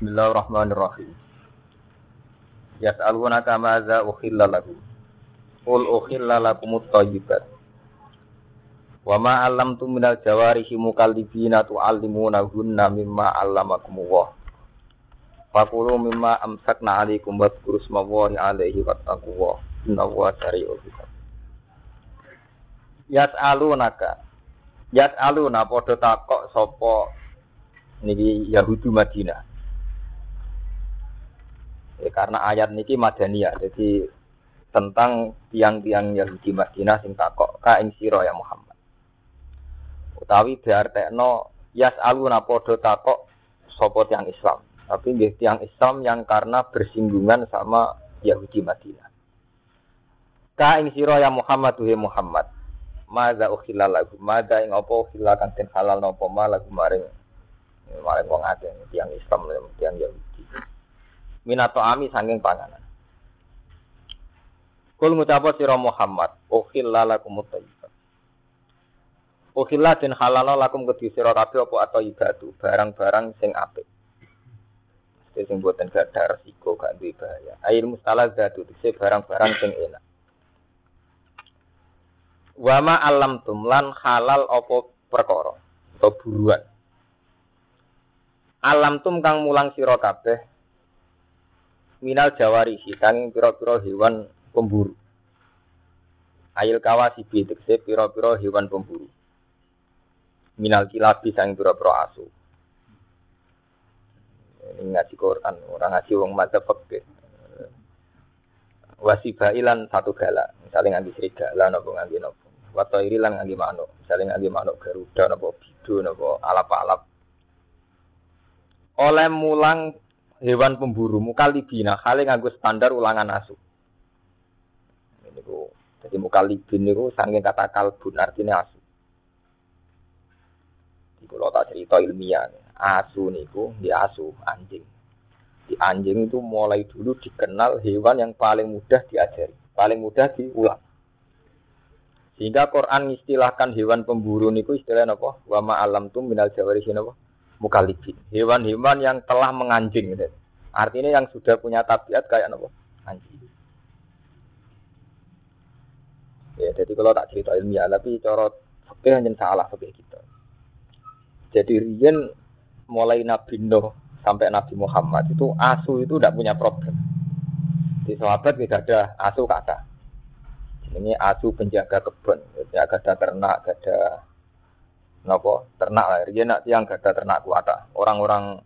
Bismillahirrahmanirrahim. Yas'alunaka maza ukhilla lakum. Qul ukhilla lakumut thayyibat. Wa ma 'allamtum minal jawarihi mukallibina tu'allimunahunna mimma 'allamakumullah. Fakulu mimma amsakna 'alaikum wadhkuru smallahi 'alaihi wattaqullah. Innallaha sari'ul hisab. Yas'alunaka. Yas'aluna padha takok sapa niki Yahudi Madinah. Ya, karena ayat niki Madaniyah, jadi tentang tiang-tiang Yahudi Madinah sing takok ka ing sira ya Muhammad. Utawi diartekno yas'aluna padha takok sapa tiang Islam. Tapi nggih tiang Islam yang karena bersinggungan sama Yahudi Madinah. Ka ing sira ya Muhammad tuhe Muhammad. Mada ukhilal lagu, mada ing apa ukhilal kan ten halal napa ma lagu maring maring wong akeh tiang Islam tiang Yahudi. Minato ami sanging panganan. Kul ngucapa sira Muhammad, ukhilla lakum thayyibat. Ukhilla den halala lakum kedhi sira kabeh apa atau ibadu, barang-barang sing apik. Mesti sing boten gadah resiko gak duwe bahaya. Air mustalah zatu dise barang-barang sing enak. Wama alam tumlan halal apa perkara atau buruan. Alam tum kang mulang sira kabeh minal jawarihi kang pira-pira hewan pemburu. Ail kawasibi tegese pira-pira hewan pemburu. Minal kilabi sang pira-pira asu. Ini ngaji Quran, orang ngaji wong madzhab fikih. Wasibailan satu gala, misalnya nganti serigala napa nganti napa. Wato iri lan nganti manuk, misalnya nganti manuk garuda napa bidu napa alap-alap. Oleh mulang hewan pemburu mukalibina kali nganggo standar ulangan asu. Ini ku jadi mukalibin niku saking kata kalbun artinya asu. Di kalau tak cerita ilmiah, asu niku di asu anjing. Di anjing itu mulai dulu dikenal hewan yang paling mudah diajari, paling mudah diulang. Sehingga Quran istilahkan hewan pemburu niku istilahnya apa? Wa ma alam tum minal jawarihin apa? Mukalibin. Hewan-hewan yang telah menganjing gitu. Artinya yang sudah punya tabiat kayak apa? Anjing. Ya, jadi kalau tak cerita ilmiah, tapi cara fakir hanya salah fakir kita. Jadi Rian mulai Nabi Nuh sampai Nabi Muhammad itu asu itu tidak punya problem. Di sahabat tidak ada asu kata. Ini asu penjaga kebun, ada ternak, ada nopo ternak lah. Rian nak tiang ada ternak kuata. Orang-orang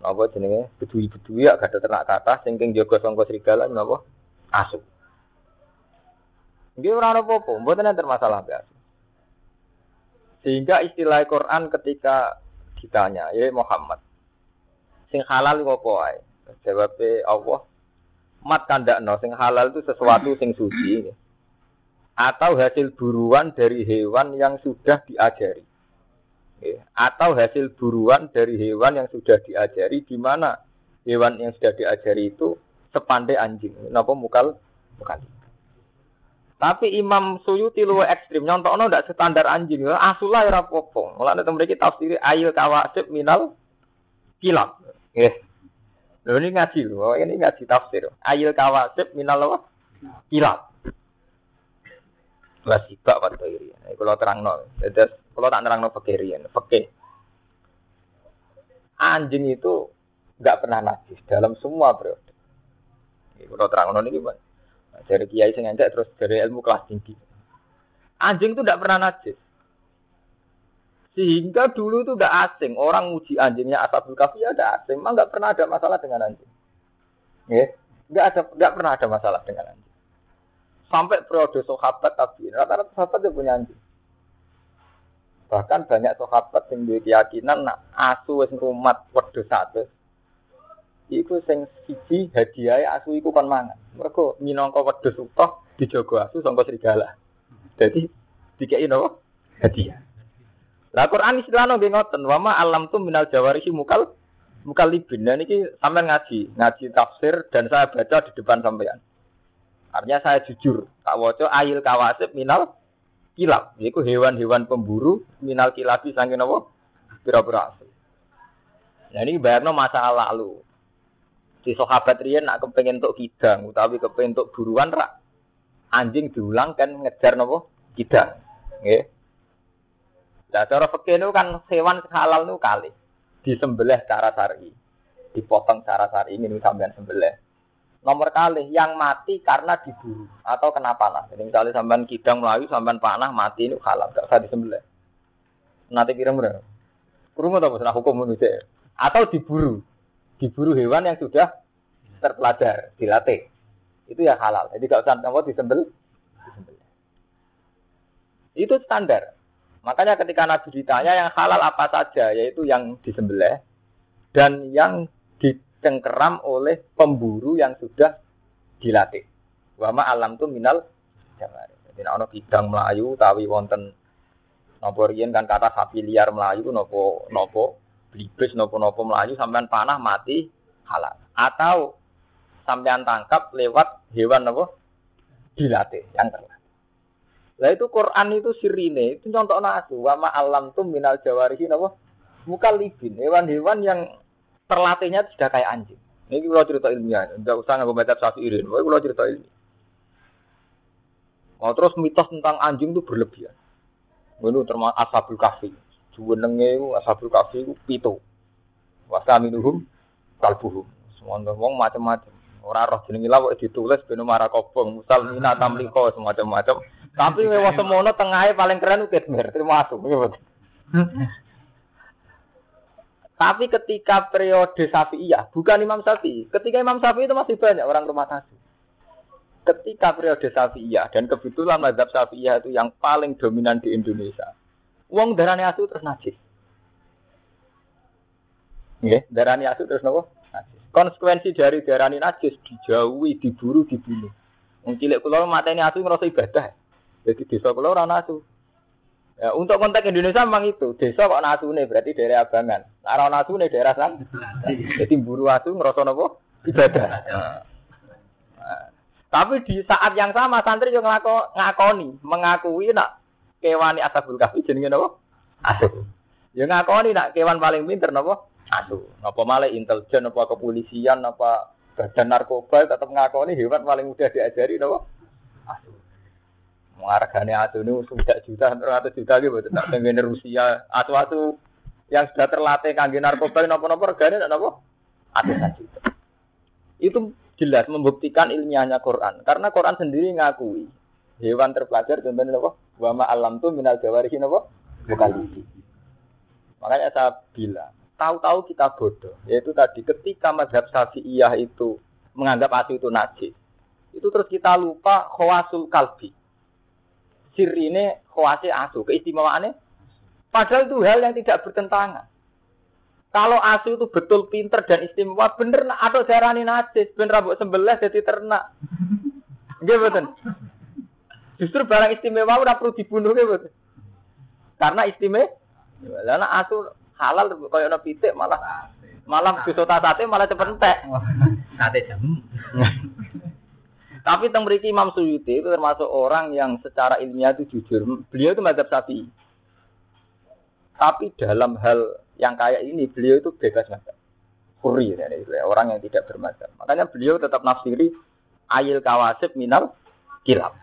nopo jenenge bedui-bedui ya ada ternak kata, singking jaga songko serigala nopo asu. Dia orang apa-apa, mboten enten masalah asu. Sehingga istilah Quran ketika ditanya, ya Muhammad, sing halal apa? Jawabnya Allah, mat kandakno sing halal itu sesuatu sing suci atau hasil buruan dari hewan yang sudah diajari. Atau hasil buruan dari hewan yang sudah diajari di mana hewan yang sudah diajari itu sepandai anjing. Napa mukal mukal. Tapi Imam Suyuti luwe ekstrim nyontokno ndak standar anjing. Asulah ora apa-apa. Mulane temen tafsir ail kawasib minal kilab. Nggih. Lho ini ngaji lho, ini ngaji tafsir. Ail kawasib minal? Kilab. Wasibak. Nah, kalau terangno, terus kalau tak terangno fakirian, fakih. Anjing itu nggak pernah najis dalam semua periode. Kalau terangno ini gimana? dari kiai entek terus dari ilmu kelas tinggi. Anjing itu tidak pernah najis. Sehingga dulu itu udah asing. Orang uji anjingnya asabul kafi ya ada asing. Memang nggak pernah ada masalah dengan anjing. Ya, nggak ada, nggak pernah ada masalah dengan anjing. Sampai periode sahabat tapi rata-rata sahabat yang punya anjing. Bahkan banyak sahabat yang duwe keyakinan nak asu wis ngrumat wedhus satu iku sing siji hadiah asu iku kon mangan. Mergo minangka wedhus utuh dijogo asu sangka serigala. Jadi dikei napa? Hadiah. Lah Quran istilahno nggih ngoten, wa ma alam tu minal jawarihi mukal mukalibin. Nah niki sampean ngaji, ngaji tafsir dan saya baca di depan sampean. Artinya saya jujur, tak waca ail kawasib minal kilab. Iku hewan-hewan pemburu minal kilabi saking napa? Pira-pira asu. Nah ini bayarno masa lalu. Di sahabat riyen nak kepengen untuk kidang, utawi kepengen untuk buruan rak anjing diulang kan ngejar nopo kidang. Nggih. Lah cara fikih kan hewan halal itu kali disembelih secara syar'i. Dipotong secara syar'i ini sampean sembelih. Nomor kali yang mati karena diburu atau kena panah. Jadi misalnya sampean kidang melayu, sampean panah mati ini halal, gak usah disembelih. Nanti kira berapa? Kurung atau nah hukum manusia? Atau diburu, diburu hewan yang sudah terpelajar, dilatih. Itu ya halal. Jadi gak usah kamu disembel, disembelih. Itu standar. Makanya ketika Nabi ditanya yang halal apa saja, yaitu yang disembelih dan yang dicengkeram oleh pemburu yang sudah dilatih. Wama alam tu minal jamari. Jadi ana bidang Melayu tawi wonten napa riyen kan kata sapi liar Melayu napa napa blibes napa napa Melayu sampean panah mati halal. Atau sampean tangkap lewat hewan napa dilatih yang terlatih. Lah itu Quran itu sirine, itu contoh nasu. Wama alam tuh minal jawarihi napa libin hewan-hewan yang terlatihnya sudah kayak anjing. Ini kalau cerita ilmiah, tidak usah nggak baca sapi irin. Wah, kalau cerita ilmiah. Oh, terus mitos tentang anjing itu berlebihan. Ini termasuk asabul kafi. Juwenenge asabul kafi itu pito. Wasaminuhum kalbuhum. Semua ngomong macam-macam. Orang roh jenenge lawak ditulis beno marah kobong, musal mina tamliko semacam-macam. Tapi lewat semono tengahnya paling keren itu Ketmer, terima kasih. Tapi ketika periode Syafi'iyah, bukan Imam Syafi'i. Ketika Imam Syafi'i itu masih banyak orang rumah tangga. Ketika periode Syafi'iyah dan kebetulan mazhab Syafi'iyah itu yang paling dominan di Indonesia. Uang darahnya asu terus najis. Nggih, darahnya asu terus nopo? Najis. Konsekuensi dari darahnya najis dijauhi, diburu, dibunuh. Wong cilik kula mateni asu ngrasa ibadah. Jadi desa kula ora. Ya, untuk konteks Indonesia memang itu. Desa kok nasune berarti daerah abangan. Nah, nasune daerah san. Jadi buru asu ngerasa nopo ibadah. Nah, tapi di saat yang sama santri juga ngako, ngakoni, mengakui nak kewani asabul kahfi jenenge nopo? Asu. Ya ngakoni nak kewan paling pinter nopo? Asu. Napa malah intelijen apa kepolisian apa badan narkoba tetap ngakoni hewan paling mudah diajari nopo? Asu. Harganya atu ini sudah juta, ratus juta gitu, tak pengen Rusia, atu-atu yang sudah terlatih kangge narkoba, nopo-nopo harganya tidak nopo, atusan juta. Itu jelas membuktikan ilmiahnya Quran, karena Quran sendiri ngakui hewan terpelajar contohnya nopo, wama alam tuh minal jawarihi nopo, bukan. Makanya saya bilang, tahu-tahu kita bodoh, yaitu tadi ketika madhab syafi'iyah itu menganggap asu itu najis, itu terus kita lupa khawasul kalbi sirine khawasi asu, keistimewaannya. Padahal itu hal yang tidak bertentangan. Kalau asu itu betul pinter dan istimewa, bener atau darani najis, bener rambut sembelah jadi ternak. Nggih betul. Justru barang istimewa udah perlu dibunuh nggih betul. Karena istimewa, karena asu halal kaya ana pitik malah malah bisa sate malah cepet entek. Sate jam. Tapi teng mriki Imam Suyuti itu termasuk orang yang secara ilmiah itu jujur. Beliau itu mazhab Syafi'i. Tapi dalam hal yang kayak ini beliau itu bebas mazhab. Kuri ya, orang yang tidak bermazhab. Makanya beliau tetap nafsiri ayil kawasib minal kilap.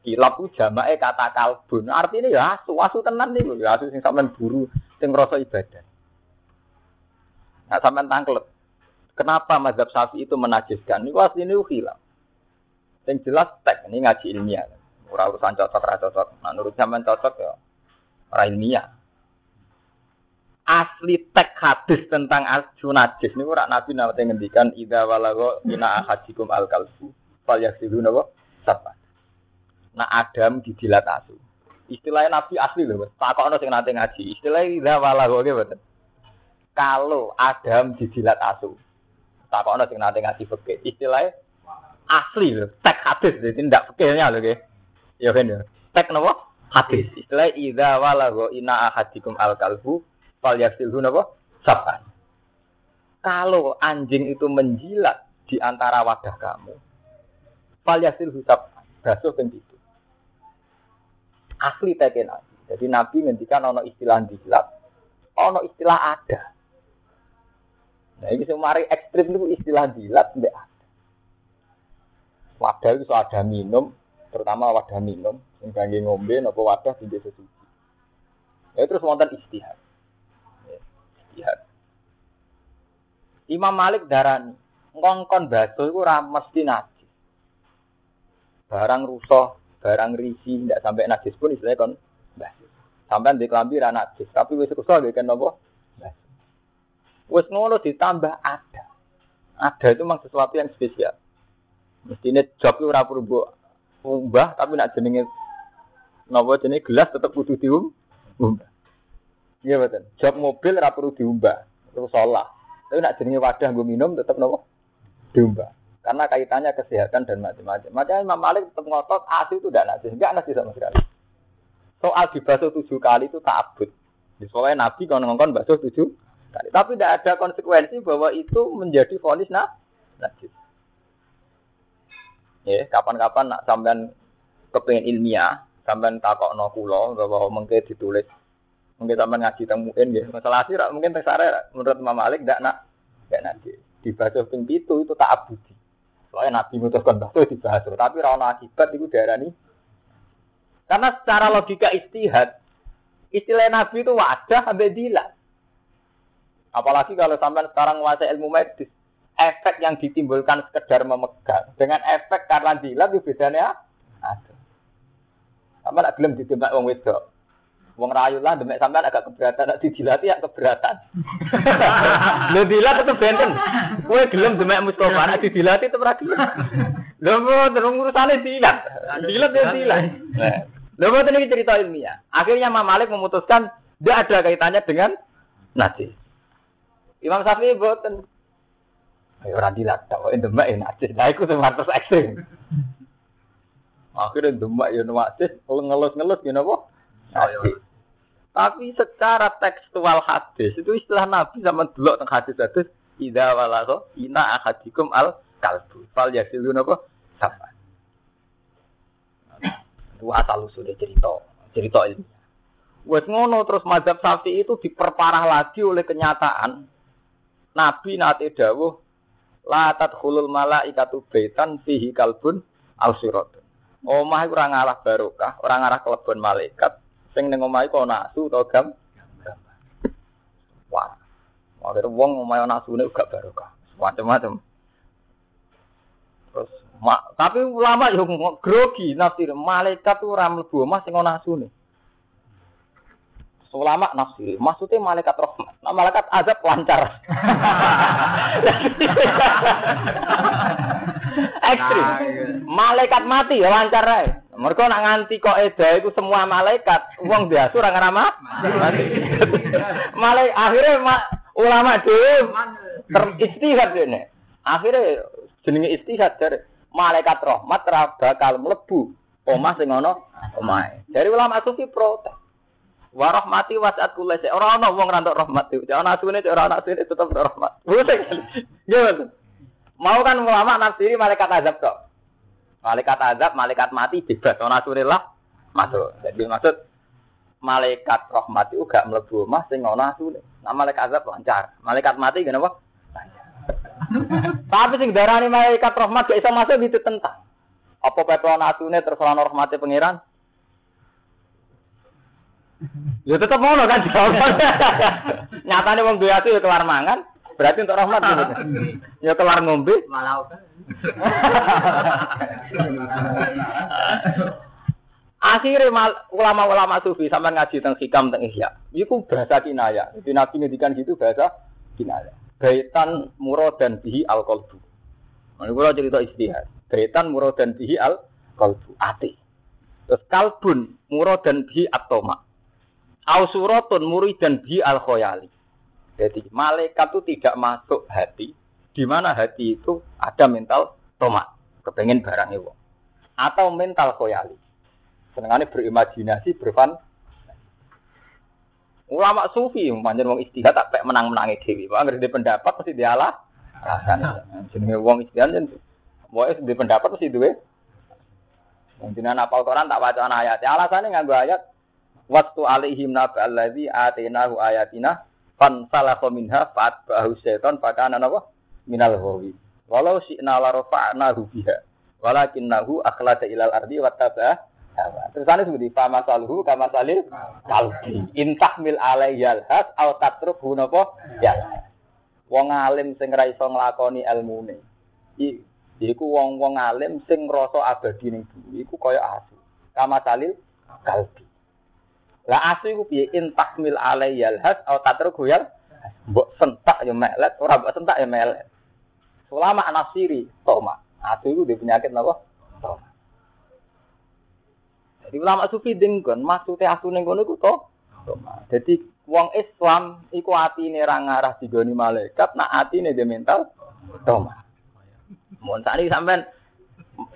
Kilap itu jamae kata kalbun. Artinya ya asu, asu tenan nih, ya asu sing sampean buru, sing ibadah. Nah, sampean tangklet. Kenapa mazhab Syafi'i itu menajiskan? Ini pasti ini hilaf. Yang jelas tek ini ngaji ilmiah. Ora urusan cocok ora cocok. Nah, menurut zaman cocok ya ora ilmiah. Asli tek hadis tentang asu najis ini ora nabi nate ngendikan ida walago ina ahadikum al kalbu fal yaksilu napa sapa. Nah Adam dijilat asu. Istilahnya nabi asli loh. Takokno sing nate ngaji. Istilahnya ida walago gitu. Kalau Adam dijilat asu. Takokno sing nate ngaji fikih. Istilahnya asli loh, tek hadis jadi tidak fikirnya loh Ya kan ya. Tek nopo? Hadis. Istilah idza walagha ina ahadikum al kalbu fal yasilhu nopo? Kalau anjing itu menjilat di antara wadah kamu, fal yasilhu sapan. Basuh itu. Asli teken Nabi. Jadi Nabi ngendikan ono istilah jilat, ono istilah ada. Nah, ini semari ekstrim itu istilah dilat mbak Wadah itu ada minum, terutama wadah minum, yang kangge ngombe, nopo wadah tinggi sesuci. Ya terus wonten istihad. Ya, istihad. Imam Malik darani ngongkon batu itu ora mesti najis. Barang rusak, barang risi, tidak sampai najis pun istilahnya kon batu. Sampai di kelambi najis, tapi wis rusak dia kan nopo? Wis ngono ditambah ada. Ada itu memang sesuatu yang spesial. Job itu ora perlu umbah, tapi nak jenenge nopo jenenge gelas tetap kudu umbah. Iya betul. Job mobil ora perlu diumbah, terus. Tapi nak jenenge wadah gue minum tetap nopo diumbah. Karena kaitannya kesehatan dan macam-macam. Makanya Imam Malik tetap ngotot asi itu tidak najis, enggak najis sama sekali. Soal dibasuh tujuh kali itu tak abut. Soalnya Nabi kalau ngomong basuh tujuh kali. Tapi tidak ada konsekuensi bahwa itu menjadi fonis nah, najis. Ya, kapan-kapan nak sampean kepengen ilmiah, sampean takok no kulo bahwa mungkin ditulis Mungkin sama ngaji temuin ya. Masalah sih mungkin tersare menurut Imam Malik tidak nak tidak nanti dibaca ping itu itu tak abudi. Soalnya Nabi mutuskan bahasa dibahas, tapi rana akibat itu daerah ini. Karena secara logika istihad, istilah Nabi itu wadah dilat. Apalagi kalau sampai sekarang menguasai ilmu medis, efek yang ditimbulkan sekedar memegang dengan efek karena dilat itu bedanya ada. Sama nak gelem ditembak wong wedok. Wong rayu lah demek sampean agak keberatan, nek dijilati ya keberatan. Lho dilat tetep benten. Kowe gelem demek Mustofa, nek dijilati tetep ra gelem. Lho terus urusane dilat. Dilat ya dilat. Lho mboten iki cerita ilmiah. Akhirnya Imam Malik memutuskan tidak ada kaitannya dengan najis. Imam Syafi'i boten. Ayo ora dilat, tok demek ya najis. Lah iku sing ekstrim. Akhirnya demek ya najis, ngelus-ngelus ya napa? Najis. Tapi secara tekstual hadis itu istilah Nabi zaman dulu tentang hadis-hadis ida walaso ina akadikum al kalbu fal yasilu apa sama. Itu asal usulnya cerita cerita ini. Wes ngono terus mazhab sapi itu diperparah lagi oleh kenyataan Nabi nate dawuh la tadkhulul malaikatu baitan fihi kalbun al sirat. Omah ora ngarah barokah, ora ngarah kelebon malaikat, Sing ning omahe kok nasu to gam. Wah. Akhirnya wong omahe nasune gak barokah. Macam-macam. Terus ma, tapi ulama yo grogi nafsir malaikat ora mlebu omah sing ana nasune. Ulama nafsir, maksudnya malaikat rahmat. Nah, malaikat azab lancar. Ekstrim. Nah, iya. Malaikat mati ya lancar ae. Mereka nak nganti kok eda itu semua malaikat, uang biasa orang nama mati. Malaikat akhirnya ma, ulama dhewe teristihad ini. Akhirnya jenenge istihad dari malaikat rahmat ra bakal mlebu omah sing ana omahe. Dari ulama sufi protes. Wa rahmati wasat kulli Ora ana wong ra rahmat itu. Ana asune ora ana asune tetep rahmat. Gimana? Mau kan ulama nafsiri malaikat azab kok. Malaikat azab, malaikat mati bebas. Ona surillah masuk. Jadi maksud malaikat rahmat itu gak mlebu omah sing ana asune. Nah malaikat azab lancar. Malaikat mati gak apa? Tapi sing darani malaikat rahmat gak iso masuk tentang. Apa petron asune terus ana rahmate pangeran? Ya tetep ngono kan jawaban. Nyatane wong duwe ya kelar mangan, berarti untuk rahmat gitu. Ya kelar ngombe, malah Akhirnya ulama-ulama sufi sama ngaji tentang hikam tentang ihya. Itu bahasa kinaya. Jadi Nabi ngedikan gitu bahasa kinaya. Baitan murad dan bihi al qalbu. Ini kalau cerita istihad. Baitan murad dan bihi al qalbu. Ati. Terus kalbun murad dan bihi atoma. Au suratun murid dan bihi al khoyali. Jadi malaikat itu tidak masuk hati, di mana hati itu ada mental tomat, kepengen barang itu. Atau mental koyali. Senengannya berimajinasi, berfan. Ulama sufi, manjan wong istihad tak menang-menangi dewi. Pak ngerti pendapat pasti dialah. Jenenge wong istihad jen. Wae di pendapat pasti duwe. Mungkin apal Quran tak baca ayat. Ya, alasannya nganggo ayat waktu alaihim nabi alladzi atainahu ayatina fan salakha minha fa'at ba'hu syaitan fakana napa? Minal ghawi. Walau syi'na la rafa'nahu biha walakinnahu akhlada ilal ardi wattaba hawa. Terus ane seperti fama salhu kama salil kalbi. Intahmil alayyal has au tatrukhu napa? Ya. Wong alim sing ra iso nglakoni ilmune. Iku wong-wong alim sing ngrasa abadi ning bumi iku kaya asu. Kama salil kalbi lah asu iku piye? Intahmil alayyal has au tatrukhu ya mbok sentak ya melet ora mbok sentak ya melet. Ulama anasiri toma. Asu iku di penyakit napa? Toma. Jadi ulama sufi dengkon maksudnya asu ning kono iku to? Toma. Jadi wong Islam iku atine ra ngarah digoni malaikat nak atine de mental toma. Mun tadi sampean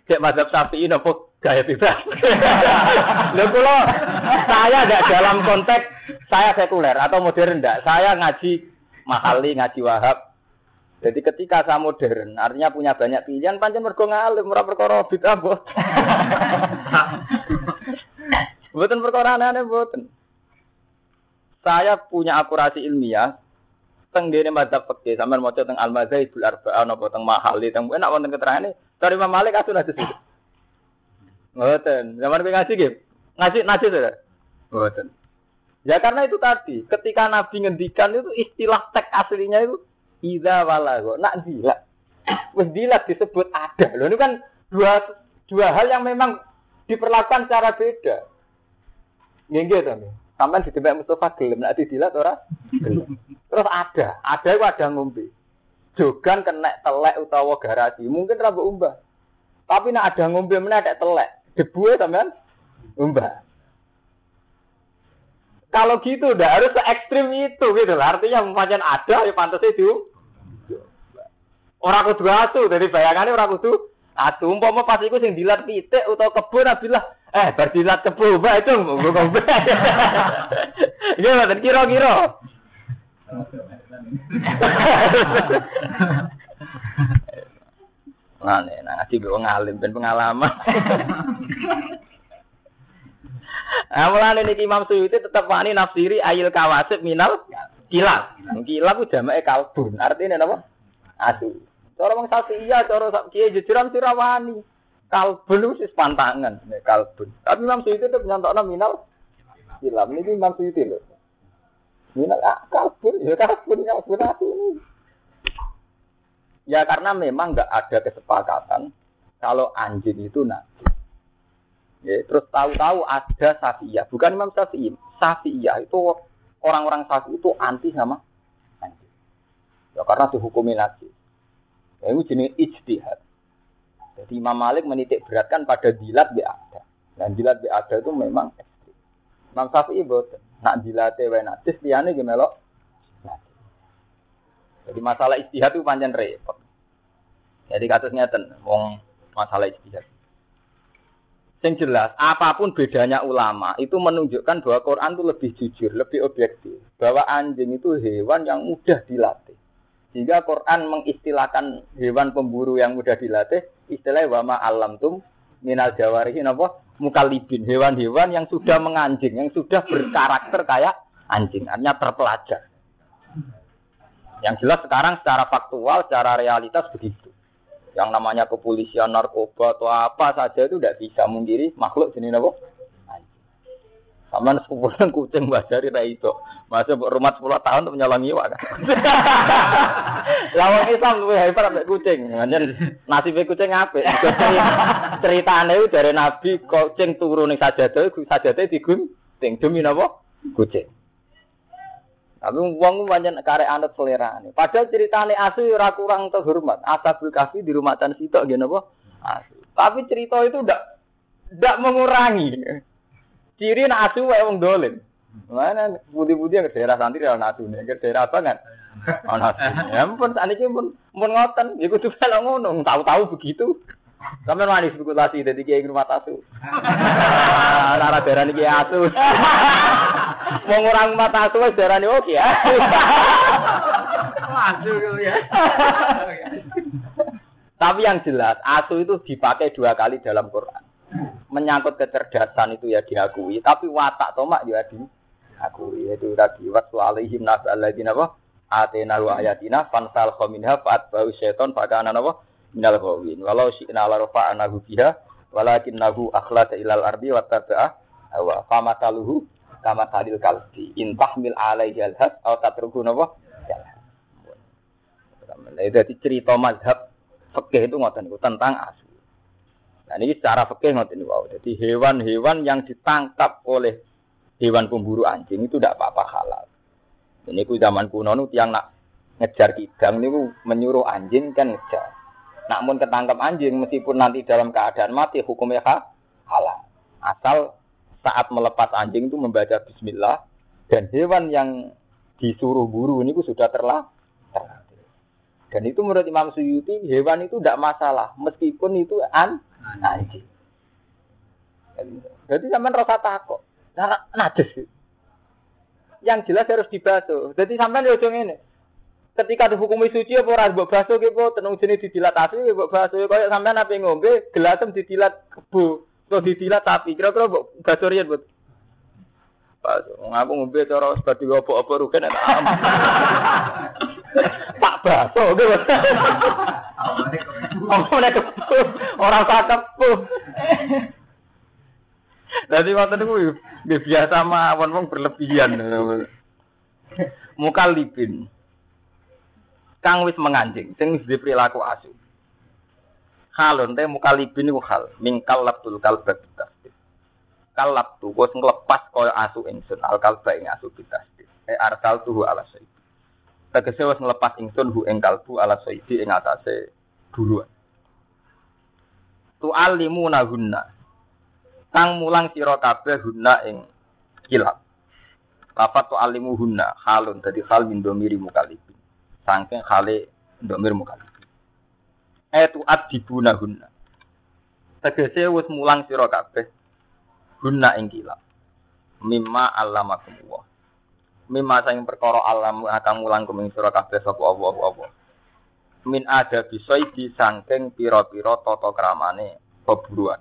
cek mazhab Syafi'i nopo gaya bebas. Lho kula saya tidak dalam konteks saya sekuler atau modern ndak. Saya ngaji mahali, ngaji wahab. Jadi ketika saya modern, artinya punya banyak pilihan, pancen mergo ngalim, ora perkara bid'ah bos. Mboten perkara aneh mboten. Saya punya akurasi ilmiah, teng dene madzhab fikih sampean maca teng al mazhabul arba'ah napa teng mahali teng enak wonten keterangane dari Imam Malik asun hadis ngoten zaman kowe ngaji nggih? Ngaji ngaji to ngoten ya karena itu tadi ketika Nabi ngendikan itu istilah teks aslinya itu idza walago nak dilat wis dilat disebut ada loh ini kan dua dua hal yang memang diperlakukan secara beda. Nggih nggih to Sampai di tempat Mustafa gelem, nak didilat ora? Gelem. Terus ada, ada itu ada ngombe. Jogan kena telek utawa garasi, mungkin rambut umbah. Tapi nak ada ngombe mana ada telek, debu ya sampean umbah. Kalau gitu udah harus se ekstrim itu gitu lah. Artinya macam ada ya pantas itu. Orang kudu asu, dari bayangannya orang kudu asu. Umpama pas iku sing dilat pitik utawa kebun abilah Eh, berdilat ke purba itu gue ngombe. Gimana? Kira-kira. Nah, nih, nah, ngaji gue ngalim dan pengalaman. Nah, mulane niki Imam Suyuti tetap wani nafsiri ayil kawasib minal kilab. Kilab ku jamake kalbun. Artinya napa? Asu. Cara wong iya, cara kiye jujuran sirawani kalbun itu pantangan, nih kalbun. Tapi Imam Suyuti itu nyantok nominal hilang. Ini Imam Suyuti loh. Minal ah, kalbun, ya kalbun, kalbun ini. Ya karena memang nggak ada kesepakatan kalau anjing itu nanti. Ya, terus tahu-tahu ada Safiyah, bukan Imam Syafi'i. Safiyah itu orang-orang Syafi'i itu anti sama anjing. Ya karena dihukumi najis. Ya, itu jenis ijtihad. Jadi Imam Malik menitik beratkan pada dilat bi ada. Dan dilat bi ada itu memang ekstrim. Imam Syafi'i boten. Nak dilate wae najis melok. Jadi masalah istihad itu panjang repot. Jadi kasusnya ten, wong masalah istihad. Yang jelas, apa pun bedanya ulama itu menunjukkan bahwa Quran itu lebih jujur, lebih objektif. Bahwa anjing itu hewan yang mudah dilatih. Sehingga Quran mengistilahkan hewan pemburu yang mudah dilatih istilah wama alam tum minal jawarihi napa mukalibin hewan-hewan yang sudah menganjing yang sudah berkarakter kayak anjing artinya terpelajar yang jelas sekarang secara faktual secara realitas begitu yang namanya kepolisian narkoba atau apa saja itu tidak bisa mungkiri makhluk jenis apa sama sekumpulan kucing dari ra itu. Masa rumah 10 tahun untuk menyolong iwak kan. Lawang Islam luwih hebat ambek kucing. Nganjen nasib kucing apik. Ceritane dari Nabi kucing turu ning sajadah, sajadah digunting demi napa? Kucing. Tapi wong pancen karek anut selerane. Padahal ceritane asu ora kurang terhormat. Asabul kafi di rumah tan sitok nggih napa? Asu. Tapi cerita itu ndak ndak mengurangi Ciri nak asu wae wong dolim. Mana budi-budi yang ke daerah santri ora asu nih, ke daerah apa kan? Ana asu. Ya ampun sakniki pun pun ngoten, ya kudu kalau ngono, tahu-tahu begitu. Sampai manis spekulasi dari kiai rumah asu. Lara daerah ini kiai asu. Mau ngurang mata asu wis daerah ini oke ya. Asu ya. Tapi yang jelas asu itu dipakai dua kali dalam Quran. Menyangkut kecerdasan itu ya diakui, tapi watak tomak ya di aku yaitu tadi waktu alaihim nasa alladzina apa? Atena wa ayatina fansal khaminha fa'at bau syaiton fakana apa? Minal ghawin. Walau syi'na la rafa'anahu biha walakinnahu akhlada ilal ardi wa taba'a wa famataluhu kama talil kalbi intahmil alaihi alhad atau tatruku napa Jadi cerita mazhab fikih itu ngoten tentang asu. Nah ini secara fikih ngoten wow. Jadi hewan-hewan yang ditangkap oleh hewan pemburu anjing itu tidak apa-apa halal. Ini ku zaman kuno nu tiang nak ngejar kidang niku menyuruh anjing kan ngejar. Namun ketangkap anjing meskipun nanti dalam keadaan mati hukumnya halal. Asal saat melepas anjing itu membaca bismillah dan hewan yang disuruh buru ini sudah terlah dan itu menurut Imam Suyuti hewan itu tidak masalah meskipun itu an anjing. Jadi sampai rasa takut. Nah, najis. Yang jelas harus dibasuh. Jadi sampai ujung ini. Ketika dihukumi suci apa ora mbok basuh ki tenung jenenge didilat asli mbok basuh kaya sampean ape ngombe gelasem didilat kebu atau didilat sapi. Kira-kira mbok basuh riyen, Bu. Pas ngaku ngombe cara seperti apa-apa rugen enak Pak baso gitu. Orang tak kepu. Jadi waktu itu biasa mawon wong berlebihan. Mukalibin. Kang wis menganjing, sing wis perilaku asu. Halon teh mukalibin iku hal, mingkal labdul kalba bitasdid. Kalab tu wis nglepas koyo asu ingsun al kalba ing asu bitasdid. E arsal tuhu ala sayyid. Tegese wis nglepas ingsun hu ing kalbu ala sayyidi ing atase buruan. Tu alimu nahunna kang mulang sira kabeh hunna ing kilap. Lafat tu alimu hunna halun dadi hal min domiri mukalibin. Sangking hale domir Etu adibuna hunna. Tegese wis mulang sira kabeh hunna ing kilap. Mimma allamakum Allah. Mimma sing perkara alam akan mulang kuming sira kabeh sapa Allah Allah. Min ada bisoidi sangking pira-pira tata kramane peburuan.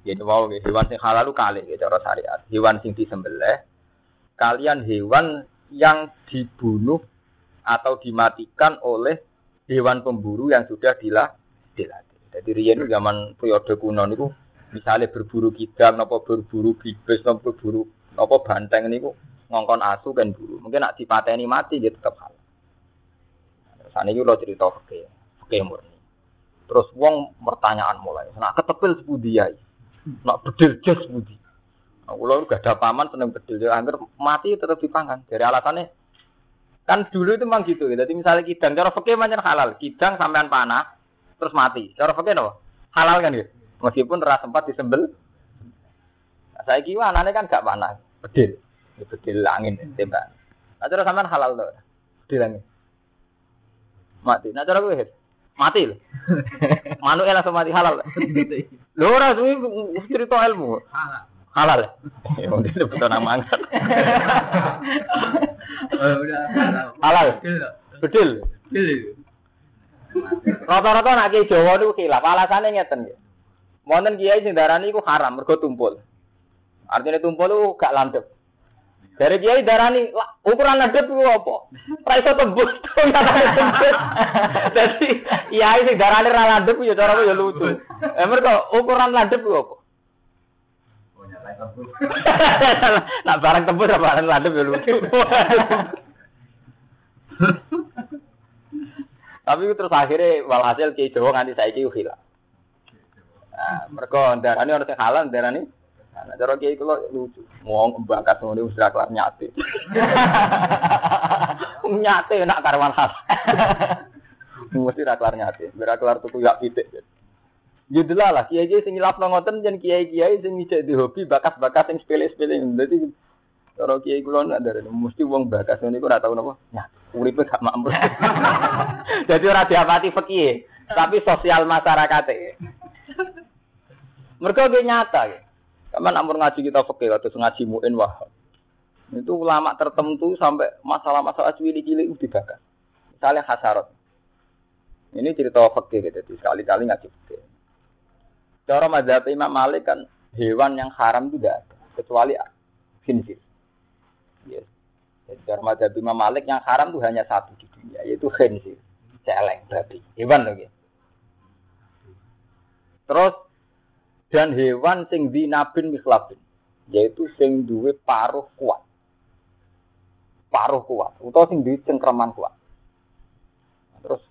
Jadi wow, hewan sing halal lu kali gitu cara syariat. Hewan sing disembelih kalian hewan yang dibunuh atau dimatikan oleh hewan pemburu yang sudah dilah dilatih. Jadi riyen zaman periode kuno niku misalnya berburu kidang apa berburu bibis apa berburu apa banteng niku ngongkon asu kan buru. Mungkin nak dipateni mati dia tetap halal. Saat ini lo cerita oke, oke murni. Terus wong pertanyaan mulai, nak ketepil sebudiai. Nak bedil jas budi. Nah, kalau gak ada paman seneng bedil, ya angker mati tetap dipangan. Dari alasannya kan dulu itu memang gitu. Jadi misalnya kidang, cara fakir macam halal. Kidang sampean panah, terus mati. Cara fakir apa? Halal kan gitu. Meskipun ras sempat disembel. Nah, saya kira anaknya kan gak panah, bedil. Ya, bedil angin tembak. Nah, cara sampean halal tuh. Bedil angin. Mati. Nah, cara gue mati loh. Manuel langsung mati halal. Lho ora suwi cerita ilmu. Halal. Halal. Ya mungkin itu betul nama angkat. Oh, halal. Bedil. Bedil. Rata-rata nak kiai Jawa niku khilaf, alasane ngeten nggih. Wonten kiai sing darani iku haram mergo tumpul. Artinya tumpul itu gak landep. Dari kiai darani ukuran ladep itu apa? Ora iso tembus ya. Dadi kiai sing darani ra landep ya cara ya lucu. Eh mergo ukuran ladep itu apa? Nak barang tembus apa barang landep ya lucu. Tapi terus akhirnya walhasil kiai Jawa nganti saiki hilang. Nah, mereka darani orang sing halal darani Nah, cara kiai kula lucu. Wong bakat ngono wis kelar nyate. nyate nak karwan khas. Mesti ra kelar nyate. Ora kelar tuku yak pitik. Judul lah, kiai kiai sing nyilapno ngoten jen kiai kiai sing ngicek di hobi bakat-bakat sing sepele-sepele. Dadi cara kiai kula nak dari mesti wong bakat ngene iku ora tau napa. Nyate. Uripe gak makmur. Jadi ora diapati fikih, tapi sosial masyarakat. Mereka nyata ya. Kapan amur ngaji kita fakir atau ngaji muin wah. Itu ulama tertentu sampai masalah-masalah cilik-cilik itu dibakar. Misalnya hasarat. Ini cerita fakir gitu, sekali-kali ngaji fakir. Cara mazhab Imam Malik kan hewan yang haram itu ada, kecuali khinzir. Ya. Jadi cara madzhab Imam Malik yang haram tuh hanya satu di dunia, yaitu khinzir, celeng, babi, hewan lagi. Terus dan hewan sing dinabin mikhlabin, yaitu sing duwe paruh kuat. Paruh kuat, utawa sing duwe cengkraman kuat. Terus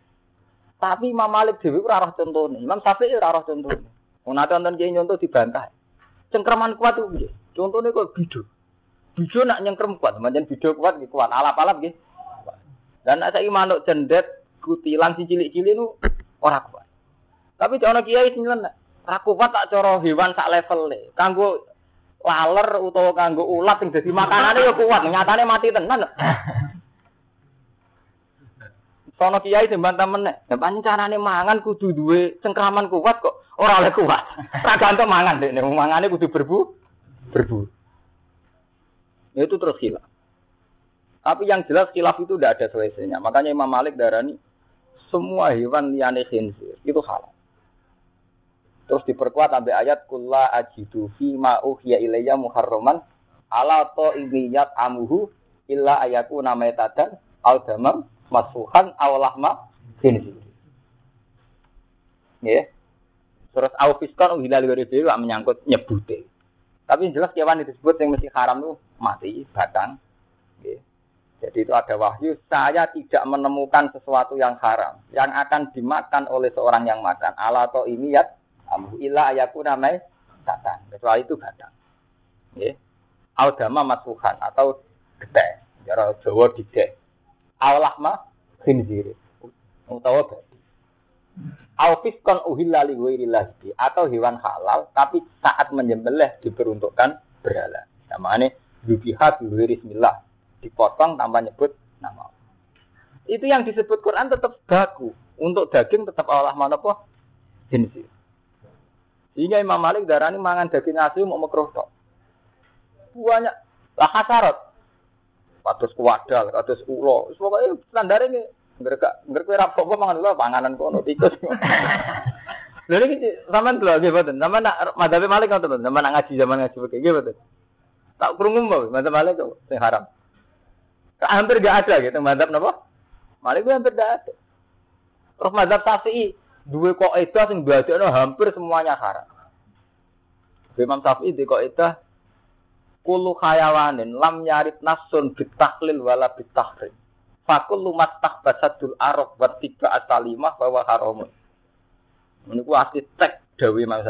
tapi Imam Malik dhewe ora contone, Imam Syafi'i ora roh contone. Wong nate wonten kiai nyontoh dibantah. Cengkraman kuat itu piye? Contone kok bidu. Bidu nak nyengkrem kuat, macam bidu kuat nggih kuat, alap-alap nggih. Dan nek saiki manuk cendet kutilan si cilik-cilik nu ora kuat. Tapi ana kiai sing. Ora kuat tak cara hewan sak level le. Kanggo laler utawa kanggo ulat sing dadi makanane ya kuat, nyatane mati tenan. Sono kiai sing bantah meneh. Ya pancen carane mangan kudu duwe cengkraman kuat kok ora oleh kuat. Ora gantung mangan dekne, mangane kudu berbu berbu. Ya itu terus hilaf. Tapi yang jelas khilaf itu tidak ada selesainya. Makanya Imam Malik darani semua hewan liane khinzir itu halal. Terus diperkuat sampai ayat kulla ajidu fi ma uhiya ilayya muharraman ala to ibiyat amuhu illa ayaku namai tadan al damam masfuhan aw lahma khinzir. Ya. Terus au fiskon uhilal gori menyangkut nyebute. Tapi yang jelas kewan disebut yang mesti haram itu mati, batang. Ya. Jadi itu ada wahyu, saya tidak menemukan sesuatu yang haram yang akan dimakan oleh seorang yang makan. Ala to ini ya, amu ayaku namai batang. Kecuali itu batang. Ya. Audama masuhan atau gede. Jara Jawa dide. Awlahma khinzir. Utawa babi. Alfiskon uhilla li ghairillahi atau hewan halal tapi saat menyembelih diperuntukkan berhala. Namanya yubiha bi bismillah dipotong tanpa nyebut nama Itu yang disebut Quran tetap baku. Untuk daging tetap Allah mana apa? Jenis. Sehingga Imam Malik darah ini mangan daging asli mau makruh. Banyak lah hasarat. Kados kuwadal, kados ulo. Pokoknya standar ini mereka mereka rapok kok mangan ulo panganan kono tikus. Lha iki sampean lho nggih mboten. Sampean nak madhabe Malik ngoten, sampean nak ngaji zaman ngaji begini nggih. Tak krungu mbok, madhab Malik kok sing haram. Hampir gak ada gitu madhab napa? Malik gue hampir gak ada. Terus madhab Syafi'i dua kok itu sing no hampir semuanya haram. Imam Syafi'i di kok itu kulu khayawanin lam nyarit nasun bitahlil wala bitahrim. Fakul lumat basadul arok buat tiga asalimah bahwa haramun. Ini asli tek dawi Imam.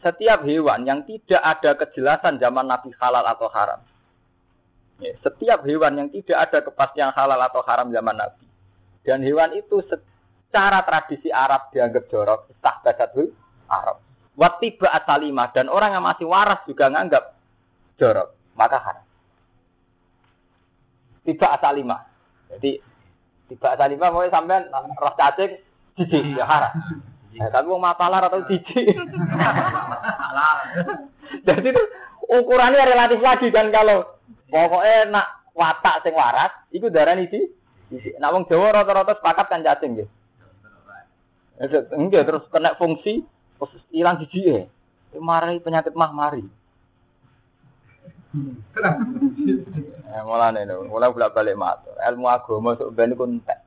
Setiap hewan yang tidak ada kejelasan zaman Nabi halal atau haram. Ya, setiap hewan yang tidak ada kepastian halal atau haram zaman Nabi. Dan hewan itu secara tradisi Arab dianggap jorok, sah basatul Arab. Watiba asalimah dan orang yang masih waras juga nganggap jorok, maka haram. Tiba asalimah. Jadi tiba asalimah mau sampai roh cacing jijik ya haram. Ya, tapi mau mapalar atau jijik. Jadi itu ukurannya relatif lagi kan kalau Pokoknya nak watak sing waras, iku darani di. Nak wong Jawa rata-rata sepakat kan cacing nggih. Enggak terus kena fungsi terus hilang gigi ya. Mari penyakit mah mari. Mulane lho, mulai bolak balik matur. Ilmu agama sok ben iku entek.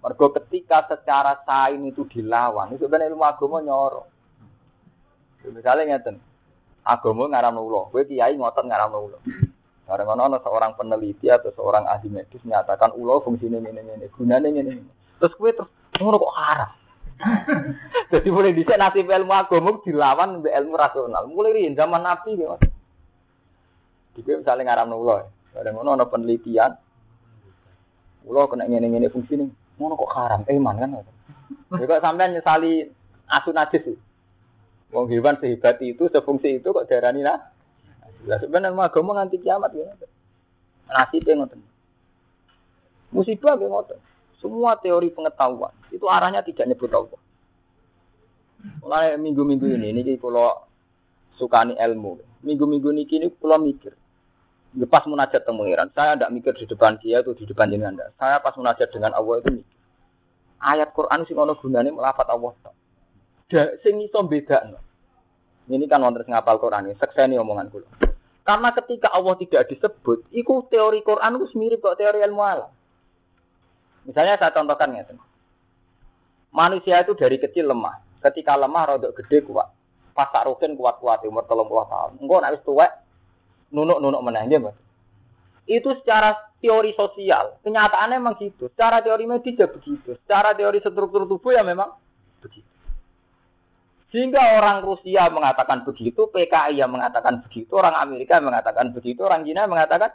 Mergo ketika secara sain itu dilawan, itu ben ilmu agama nyoro. Misalnya ngeten, agama ngaramno ulo, kowe kiai ngotot ngaramno ulo. Karena ada seorang peneliti atau seorang ahli medis menyatakan ulo fungsi ini ini gunanya ini ini. Terus kue terus ngono kok haram. Jadi mulai bisa nasib ilmu agama dilawan be ilmu rasional. Mulai zaman Nabi ya. Jadi misalnya ngaram ulo. Ada ngono ada penelitian. Ulo kena ini ini fungsi ini. Ngono kok haram. Eman kan. Juga sampai nyesali asu najis. Wong hewan sehebat itu, sefungsi itu kok darani lah lah sebenarnya agama nganti kiamat ya. Nasibnya ngoten. Musibah ya ngoten. Semua teori pengetahuan itu arahnya tidak nyebut Allah. Mulai minggu-minggu ini, ini kalau sukani ilmu. Minggu-minggu ini kini kalau mikir. Pas munajat temu pengiran, saya tidak mikir di depan dia atau di depan jenengan. Saya pas munajat dengan Allah itu mikir. Ayat Quran sing ono gunane melafat Allah. Da, sing iso beda. Ini kan wonten ngapal Quran ini, sekseni omongan kula. Karena ketika Allah tidak disebut, itu teori Quran itu mirip kok teori ilmu alam. Misalnya saya contohkan ya, manusia itu dari kecil lemah. Ketika lemah rodok gede kuat. Pas tak kuat-kuat umur telung puluh tahun. Enggak nangis tua, nunuk-nunuk menang mas. Itu secara teori sosial, kenyataannya memang gitu. Secara teori medis ya begitu. Secara teori struktur tubuh ya memang begitu. Sehingga orang Rusia mengatakan begitu, PKI yang mengatakan begitu, orang Amerika mengatakan begitu, orang Cina mengatakan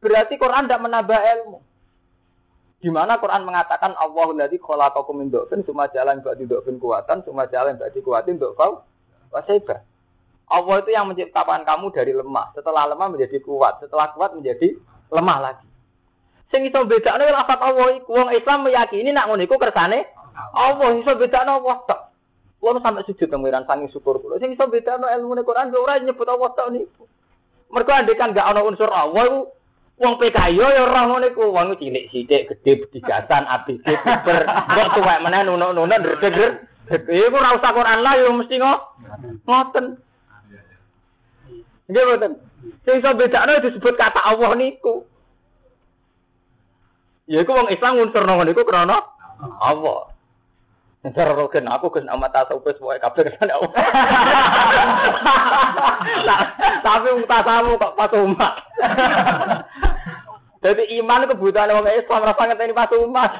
berarti Quran tidak menambah ilmu. Di mana Quran mengatakan Allah ladzi khalaqakum min cuma jalan ba'di dhafin kuatan, cuma jalan ba'di kuatin dhafau wasaiba. Allah itu yang menciptakan kamu dari lemah, setelah lemah menjadi kuat, setelah kuat menjadi lemah lagi. Sing iso bedakno lafaz Allah iku wong Islam meyakini nak ngono iku kersane Allah iso bedakno Allah tok. Kulo sampai sujud pengiran sangi syukur kulo. Sing iso bedakno ilmu Quran ora nyebut Allah tok niku. Mergo andekan gak ana unsur Allah iku Wong PKI ya ora ngono iku, wong cilik sithik, gedhe digatan, abis ber, kok tuwek meneh nuno-nuno ndredeg. Iku ora usah Quran lah yo mesti ngoten. Nggih mboten. Sing iso bedakno disebut kata Allah niku. Ya iku wong Islam ngunsurno ngono iku krana Allah. Ntar aku kes nama tasawuf semuanya kabeh kesana Allah. Tapi tasamu kok pas umat. Jadi iman kebutuhan orang Islam rasa ini pas umat.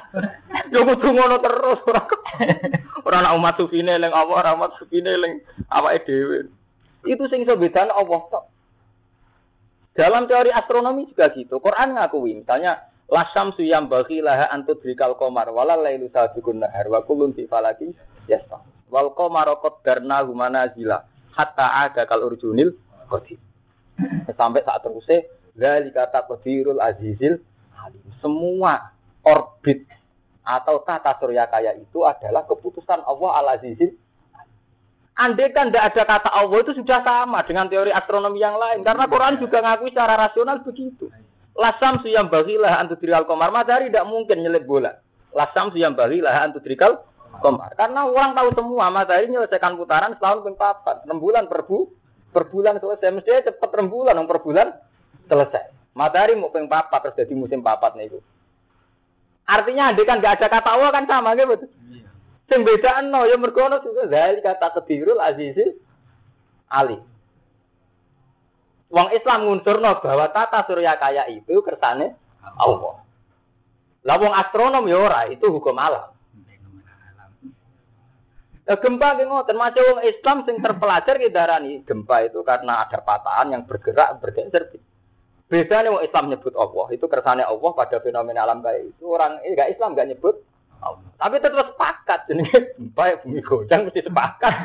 Yo kudu ngono terus ora. Ora nak umat sufine eling apa, ora umat sufine eling awake dhewe. Itu sing iso bedane Allah tok. Dalam teori astronomi juga gitu. Quran ngakui misalnya Lasam suyam bagi laha antut bikal komar wala lailu sabiqun nahar wa kullun fi falaki yasta. Wal darna humana zila hatta ada kal urjunil qadim. Sampai saat terusnya zalika taqdirul azizil. Semua orbit atau tata surya kaya itu adalah keputusan Allah al azizil Andai kan tidak ada kata Allah itu sudah sama dengan teori astronomi yang lain. Karena Quran juga ngakui secara rasional begitu. Lasam suyam bagilah antudrikal komar. Matahari tidak mungkin nyelip bola. Lasam suyam bagilah antudrikal komar. Karena orang tahu semua matahari menyelesaikan putaran setahun papat. Enam bulan per, bu, per bulan selesai. Mestinya cepat enam bulan, per bulan selesai. Matahari mau peng papat terus jadi musim papat nih itu. Artinya andai kan nggak ada kata Allah kan sama gitu. Sing beda no ya mergono juga dari kata kedirul azizil ali. Wong Islam ngunsurno bahwa tata surya kaya itu kersane Allah. Lah wong astronom ya ora, itu hukum alam. Nah, gempa ki ngoten, macam wong Islam sing terpelajar ki darani gempa itu karena ada patahan yang bergerak bergeser. Nih wong Islam nyebut Allah, itu kersane Allah pada fenomena alam kayak itu. Orang enggak Islam enggak nyebut. Tapi tetap sepakat jenenge baik bumi goncang mesti sepakat.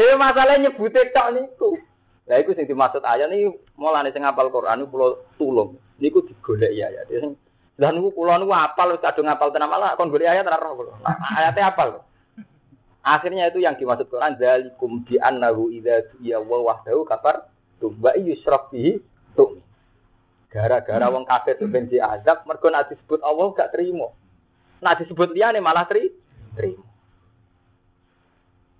Ini masalahnya nyebute tok niku. Lah iku sing dimaksud ayat ini mulane sing ngapal Quran kula tulung. Niku digolek ya ya. Sing lah niku kula niku apal wis kadung ngapal tenan malah kon golek ayat ora roh kula. Ayate apal. Akhirnya itu yang dimaksud Quran zalikum bi annahu idza ya wa wahdahu kafar tumba yusraf bihi. Gara-gara wong kafir itu ben diazab, mergo nek disebut Allah gak terima. Nek disebut liyane malah tri terima.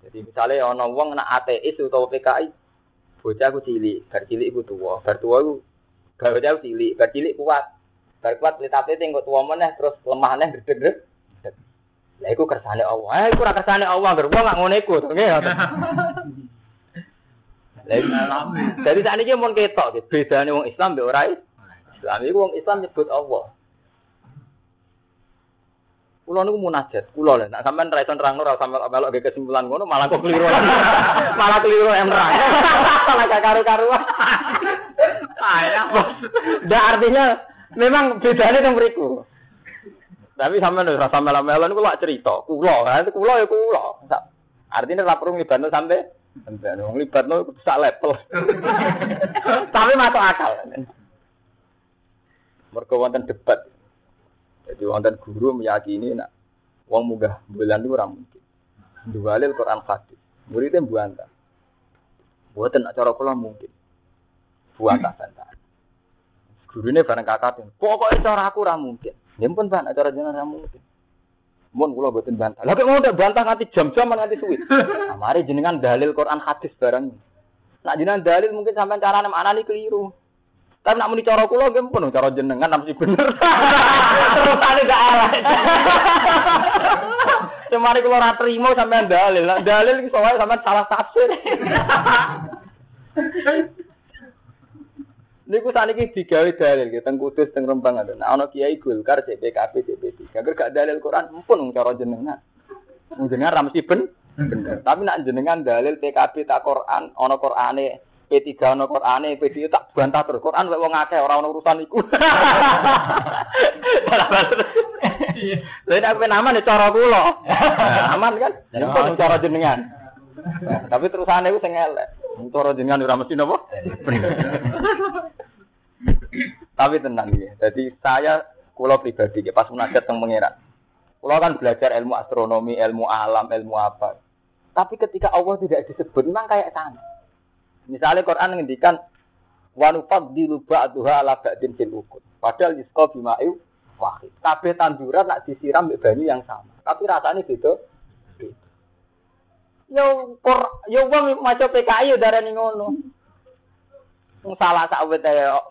Jadi misalnya ana wong nak ateis utawa PKI, bocah aku cilik, bar cilik iku tuwa, bar tuwa iku bocah cilik, bar cilik kuat. Bar kuat tapi tinggal tua meneh terus lemah neh gede-gede. Lah iku kersane Allah. Eh iku ora kersane Allah, ger wong gak ngono iku to nggih. Jadi saat ini mau ketok, bedanya wong Islam be ora Islam itu wong Islam nyebut Allah. Kulo niku munajat, kulo lho. Nek sampean ra iso nerangno ra sampe melok ge kesimpulan ngono malah kok keliru. malah keliru em nerang. Malah gak karu-karuan. Ayah. Dah artinya memang bedanya yang beriku. Tapi sampean ora sampe melo niku lak cerita. Kulo, kan kulo ya kulo. Artinya ra perlu nglibatno sampe sampe wong nglibatno sak level. Tapi masuk akal. Mereka wonten debat. Jadi wonten guru meyakini nak wong munggah bulan itu orang mungkin. Dualil Quran hadis. Muridnya buanta. Buatan acara kula mungkin. Buanta bantah. Guru ini bareng kakak pokoknya cara aku ora mungkin. Ya pun ban acara jenengan ora mungkin. Mun kula mboten bantah. Lah kok mau ndak bantah nganti jam-jam nganti suwi. Nah, mari jenengan dalil Quran hadis barang. Nak jenengan dalil mungkin sampean carane maknani keliru. Tapi nak muni cara kula nggih pun cara jenengan mesti bener. Terusane gak elek. Cuma kula ora trimo sampean dalil. Dalil iki soalnya sampean salah tafsir. Niku saniki digawe dalil teng Kudus teng Rembang ada. Nah ana Kiai Golkar CPKB CP3. Agar gak dalil Quran pun cara jenengan. Jenengan ra mesti ben bener. Tapi nak jenengan dalil PKB tak Quran, ana Qurane P3 ana Qurane, P2 tak bantah terus. Quran wong akeh ora ono urusan iku. Lain aku nama nih cara kula. Aman kan? Pun cara jenengan. Tapi terusane iku sing elek. Cara jenengan ora mesti napa? Tapi tenang ya. Jadi saya kulo pribadi pas munajat teng pangeran. Kulo kan belajar ilmu astronomi, ilmu alam, ilmu apa. Tapi ketika Allah tidak disebut memang kayak sana. Misalnya Quran ngendikan wa nufaddilu ba'daha ala ba'din fil ukut. Padahal yusqa bima'u wahid. Kabeh tanduran nak disiram mbek banyu yang sama. Tapi rasanya beda. Yo kor yo wong maca PKI yo darani ngono. Wong salah sak wit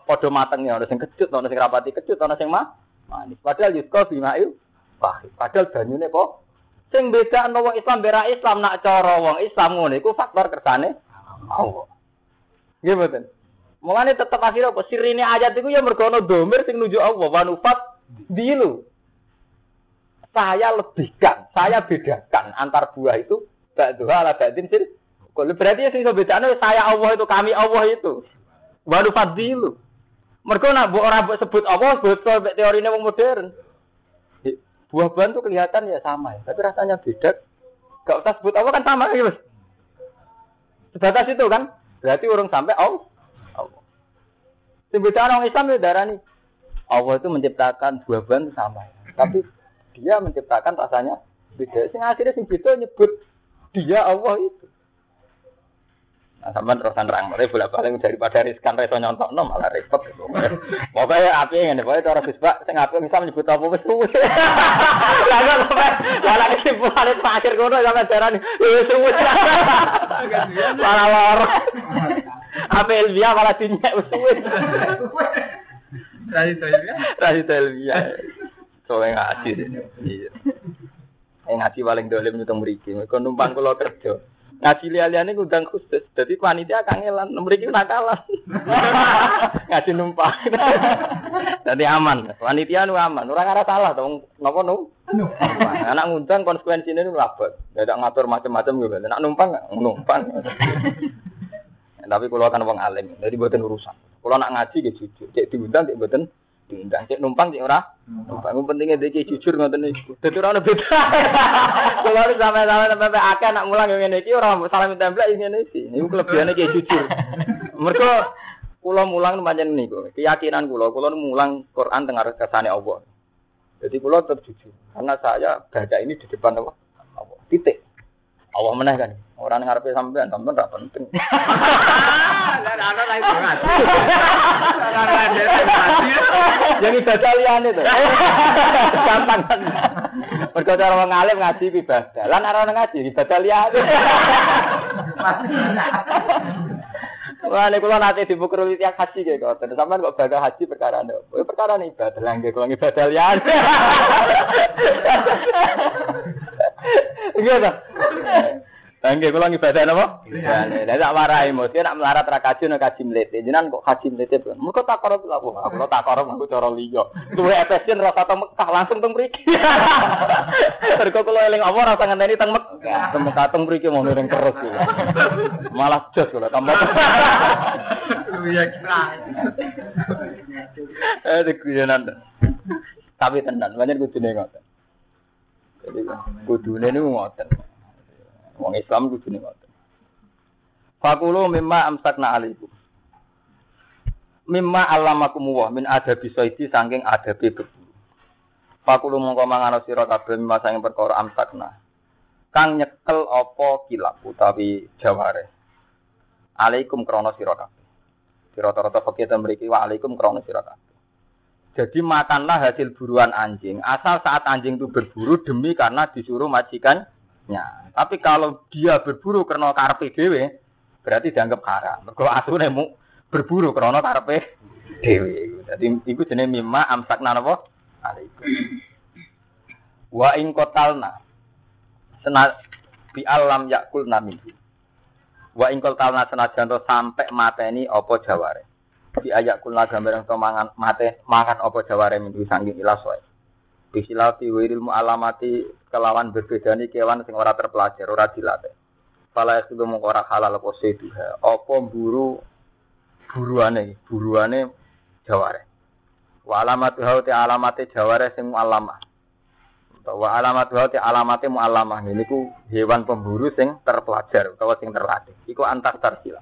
padha mateng ya, ana sing kecut, ana sing rapati kecut, ana sing mah manis. Padahal yusko bima'il pahit. Padahal banyune kok sing beda ana Islam bera Islam nak cara wong Islam ngono iku faktor kersane Allah. Nggih mboten. Mulane tetep akhirnya apa sirine ayat iku ya mergo ana domir sing nuju Allah wa nufat dilu. Saya lebihkan, saya bedakan antar buah itu ba'duha ala ba'din fil kalau berarti ya sing iso bedane saya Allah itu kami Allah itu. Waduh fadilu. Mereka nak bu orang sebut Allah, betul teori ini modern. Buah-buahan tuh kelihatan ya sama ya, tapi rasanya beda. Gak usah sebut Allah kan sama ya mas. Sebatas itu kan, berarti orang sampai Allah. Allah. Sebetulnya orang Islam itu ya darah nih. Allah itu menciptakan buah-buahan sama ya. Tapi dia menciptakan rasanya beda. Sing akhirnya sing beda nyebut dia Allah itu. Nah, sama terusan terang, tapi bolak balik daripada riskan reso nyontok no malah repot. Pokoknya api ini, pokoknya cara bisbak, saya ngapain bisa menyebut apa wis suwe. Lalu sampai malah kesimpulan itu akhir kono sampai jaran wis suwe. Malah lor. Apa Elvia malah dinyek wis suwe. Rasi Elvia. Rasi Elvia. Soalnya ngaji. Iya. Ngaji paling dolim itu mriki. Mereka numpang kula kerja. Ngaji liya-liyane ngundang khusus. Jadi panitia kangelan, mriki nakalan. Ngaji numpang. Jadi aman. Panitia nu aman. Ora ngara salah to. Napa nu? Anak ngundang konsekuensine nu labet. Dadak ngatur macam-macam gitu. Nak numpang numpang. Tapi kalau kan wong alim, jadi buatin urusan. Kalau nak ngaji gitu jujur, cek diundang, cek buatin diundang, cek numpang, cek ora. Numpang, pentingnya dia jujur ngoten niku. Dadi ora ono beda. Kalau lu sampai-sampai sampai akeh anak mulang ngene iki ora salam template ngene iki. Niku kelebihane ki jujur. Mergo kula mulang pancen niku. Keyakinan kula, kula mulang Quran tengah kersane Allah. Jadi kula tetap jujur. Karena saya baca ini di depan. Allah. Titik. Allah meneh kan. Orang ngarepe sampean, sampean ora penting. Yang ibadah liyane to. Gampang. Mergo cara wong alim ngaji ibadah. Lan ora ngaji ibadah liyane. Wah, ini kalau nanti dibukur tiap haji kayak kau, terus sampean kok baga haji perkara nih, oh, perkara nih ibadah lah, kalau ibadah lian. Gitu. Bangke kula ngibadah napa? Ya, tak marahi mesti nak melarat ra kaji nek kaji mlete. Jenengan kok kaji mlete pun. Muga tak korup lha aku. Aku tak korup aku cara liya. Duwe efesien rasa teng Mekah langsung teng mriki. Mergo kula eling apa rasa ngenteni teng Mekah. Teng Mekah teng mriki mau ning terus. Malah jos kula tambah. Iya kira. Eh dikuyenan. Tapi tenan, banyak kudune ngoten. Jadi kudune niku ngoten. Wong Islam kudu ning ngoten. Fakulu mimma amsakna alaikum. Mimma alamakum wa min adabi saidi saking adabi berburu. Fakulu mongko mangan sira kabeh mimma saking perkara amsakna. Kang nyekel apa kilap utawi jaware. Alaikum krana sira kabeh. Sira rata fakih mriki wa alaikum krana sira kabeh. Jadi makanlah hasil buruan anjing. Asal saat anjing itu berburu demi karena disuruh majikannya. Tapi kalau dia berburu karena karpe dewe, berarti dianggap haram. Mergo asune mu berburu karena karpe dewe. Jadi itu jenis mimma amsakna napa? Wa. Sena bi alam yakul namin. Wa ing kotalna senajan sampai mateni apa jaware. Bi ayak kulna gambar yang mangan mate apa jaware minggu sangking ilas wae. Bisilafi wiril alamati kelawan berbedani kewan sing ora terpelajar, ora dilatih. Fala itu mung halal apa seduha. Apa buru buruane, buruane jaware. Wa alamatu hau te alamate jaware sing alamah. Wa alamatu hau te alamate. Ini ku hewan pemburu sing terpelajar utawa sing terlatih. Iku antar tarsila.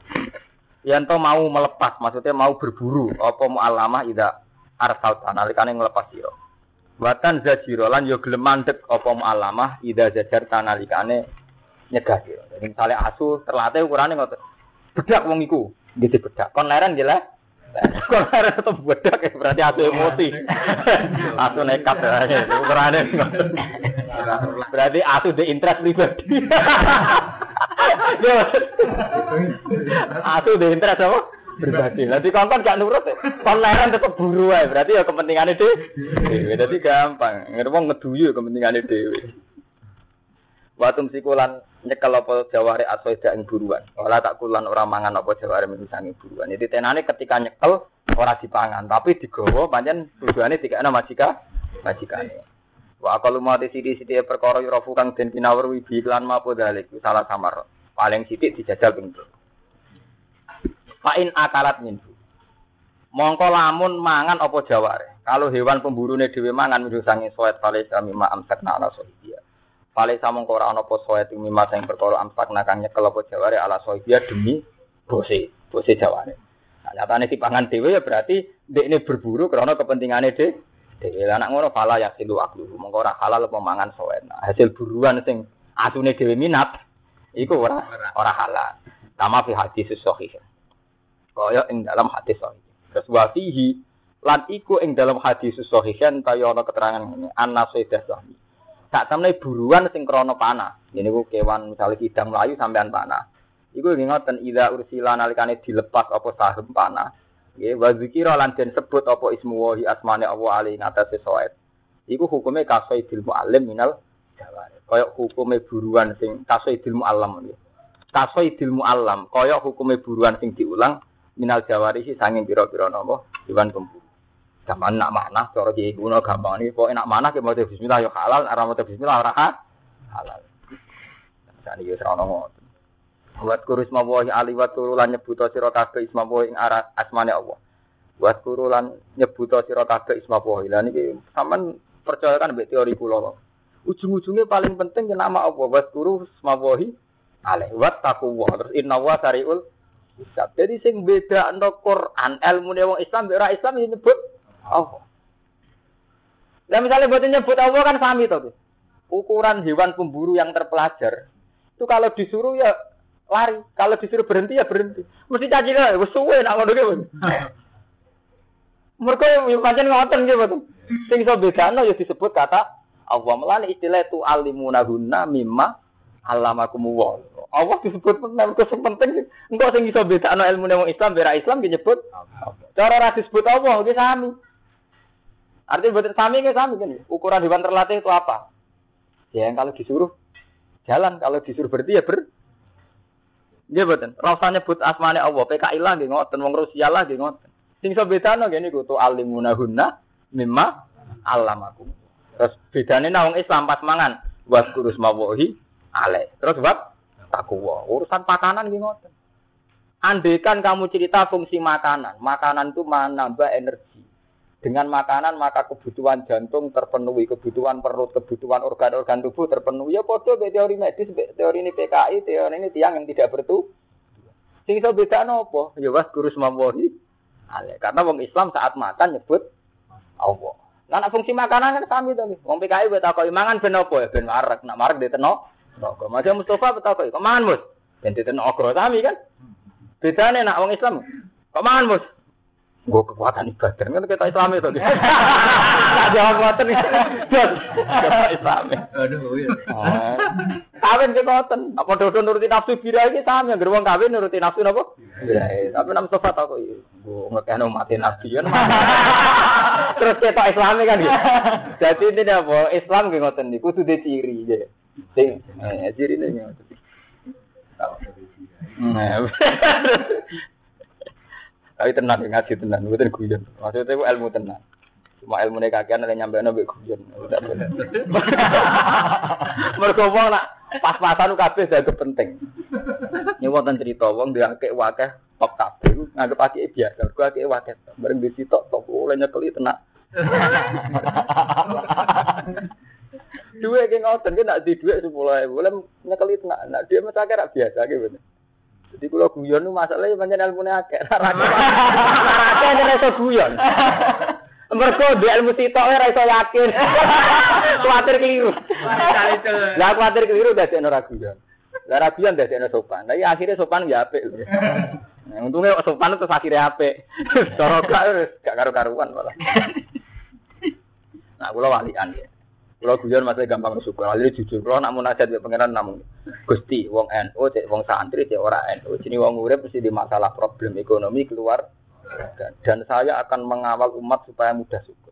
Yanto mau melepas, maksudnya mau berburu. Apa mu'allamah ida arsal nalikane ngelepas sira. Watan zajiro lan yo gelem mandek apa mu'allamah ida zajar nalikane nyegah sira. Jadi misalnya asu terlatih ukurane ngoten. Bedak wong iku, gitu bedak. Kon leren jelas. Kon leren tetep bedak ya berarti asu emosi. asu nekat ya. Ukurane ngoten. Berarti asu di interest pribadi. Asu di interest apa? Pribadi. Nanti konten gak nurut ya. Konten tetep buru aja. Berarti ya kepentingannya dewe. Jadi gampang. Ngerti ngeduyu kepentingannya dewe. Watum sikulan nyekel apa jawari asoida ing buruan. Ora tak kulan ora mangan apa jawari misangi buruan. Jadi tenane ketika nyekel ora dipangan, tapi digawa pancen tujuane dikene majika majikane. Wa akalu mati sidi-sidi perkara yurafu kang den pinawur wibi lan mapo dalik salah samar. Paling sithik dijajal ping Fa'in akalat minhu. Mongko lamun mangan apa jaware. Kalau hewan pemburune dhewe mangan minhu sange soet pale sami ma amsakna ala sohibia. Pale samongko ora ana apa soet mimma sing perkara amsakna kang nyekel apa jaware ala sohibia demi bose, bose jaware. Nah, nyatane dipangan dhewe ya berarti ini berburu karena kepentingane dhewe. Dhewe anak ngono fala ya silu aklu. Mongko halal apa mangan soet. Nah, hasil buruan sing asune dhewe minat iku ora ora halal. Kama fi hadis sahih kaya ing dalam hadis sahih. Terus lan iku ing dalam hadis sahih kaya ana keterangan ngene anna sayyidah sahmi. Tak temne buruan sing krana panah. Ini ku kewan misalnya kidang melayu sampean panah. Iku ngoten ida ursila nalikane dilepas apa saham panah. Nggih wa zikira lan den sebut apa ismu wahi asmane Allah ali ngatasé soet. Iku hukume kasaidil muallim minal. Kaya hukume buruan sing kasaidil muallam nggih. Kasaidil muallam kaya hukume buruan sing diulang minal jawari sih sanging piro-piro nopo iwan pemburu. Zaman nak mana cara kiai kuno gampang ini kok enak mana ke mau bismillah yo halal, arah mau bismillah ora halal. Jadi yo ora ono Buat kurus mawahi aliwat turulan nyebuto sira kabeh isma ing arah asmane Allah. Buat kurulan nyebuto sira kabeh isma wahi. Lah niki sampean percaya kan teori kula. Ujung-ujungnya paling penting nama Allah. Buat kuru isma wahi alaih. Wat taqwa. Terus inna wa sariul hisab. Jadi sing beda no Quran, ilmu wong Islam, ora Islam yang nyebut Allah. Nah misalnya buat nyebut Allah kan sami tuh. Ukuran hewan pemburu yang terpelajar itu kalau disuruh ya lari, kalau disuruh berhenti ya berhenti. Mesti caci lah, wes suwe nak ngono gitu. Mereka yang pancen ngoten gitu. Sing iso bedano ya disebut kata Allah melani istilah itu alimunahunna mimma alamakumullah. Allah disebut penting, itu penting. Engkau sing iso bedakno ilmu wong Islam, bera Islam disebut. Cara ora disebut Allah, iki sami. Artinya betul sami ke sami kan. Ukuran hewan terlatih itu apa? Ya yang kalau disuruh jalan, kalau disuruh berhenti ya ber. Nggih betul. Rasa nyebut asmane Allah, PKI lah nggih ngoten, wong Rusia lah nggih ngoten. Sing iso bedano ngene iku tu alimunahunna mimma. Terus bedane nang wong Islam pas mangan waskurus mawahi ale. Terus bab takwa. Urusan makanan iki ngoten. Andaikan kamu cerita fungsi makanan, makanan itu menambah energi. Dengan makanan maka kebutuhan jantung terpenuhi, kebutuhan perut, kebutuhan organ-organ tubuh terpenuhi. Ya podo be teori medis, be teori ini PKI, teori ini tiang yang tidak bertu. Sing iso beda nopo? Ya was guru semawahi. Ale, karena wong Islam saat makan nyebut Allah. Nah, fungsi makanan kan sami to. Wong PKI buat takoki mangan ben apa ya ben marek, nak marek diteno Rokok. Masih Mustafa betul kok. Mangan mus? Dan tidak ogro sami kan? Bedanya nak wong Islam. Kok mangan mus? Gue kekuatan ibadah kan kita Islam itu. Tak jawab iki. Kita Islam. Aduh, iya. Kawin ke ngoten. Apa dodo nuruti nafsu bira iki sami anggere wong kawin nuruti nafsu napa? Bira. Tapi nam sofa tak kok gue ngekeno mati nabi kan. Terus kita Islam kan gitu. Jadi ini apa? Islam ngoten niku kudu diciri ya. Sing eh cirine ngoten. Nah, Tapi tenang ngaji tenang, bukan guyon. Maksudnya itu ilmu tenang. Cuma ilmu ini kakian ada nyampe nabi guyon. Mereka wong nak pas-pasan kabeh jaga penting. Ini wonten cerita wong dia akeh wakeh top kabeh nganggep akeh biasa. Mergo akeh wakeh. Bareng di situ top oleh nyekeli tenang. Duwe ki ngoten ki nak di dhuwit 10.000, oleh nyekeli tenang. Nak dia mesti akeh biasa ki bener. Jadi kalau guyon itu masalahnya banyak ilmu akeh. Akeh nek iso guyon. Mergo di ilmu sitok ora iso yakin. Kuatir keliru. Lah kuatir keliru dadi ora guyon. Lah ra guyon dadi sopan. Lah akhirnya sopan ya apik. Nah, untungnya sopan itu akhirnya apik. Cara gak gak karu-karuan malah. Nah, kula walian ya. Kalau guyon masih gampang bersyukur. Lalu jujur, kalau nak munajat di pangeran namun gusti, wong NU, cek wong santri, cek ora NU. Jadi wong urip mesti di masalah problem ekonomi keluar. Dan saya akan mengawal umat supaya mudah syukur.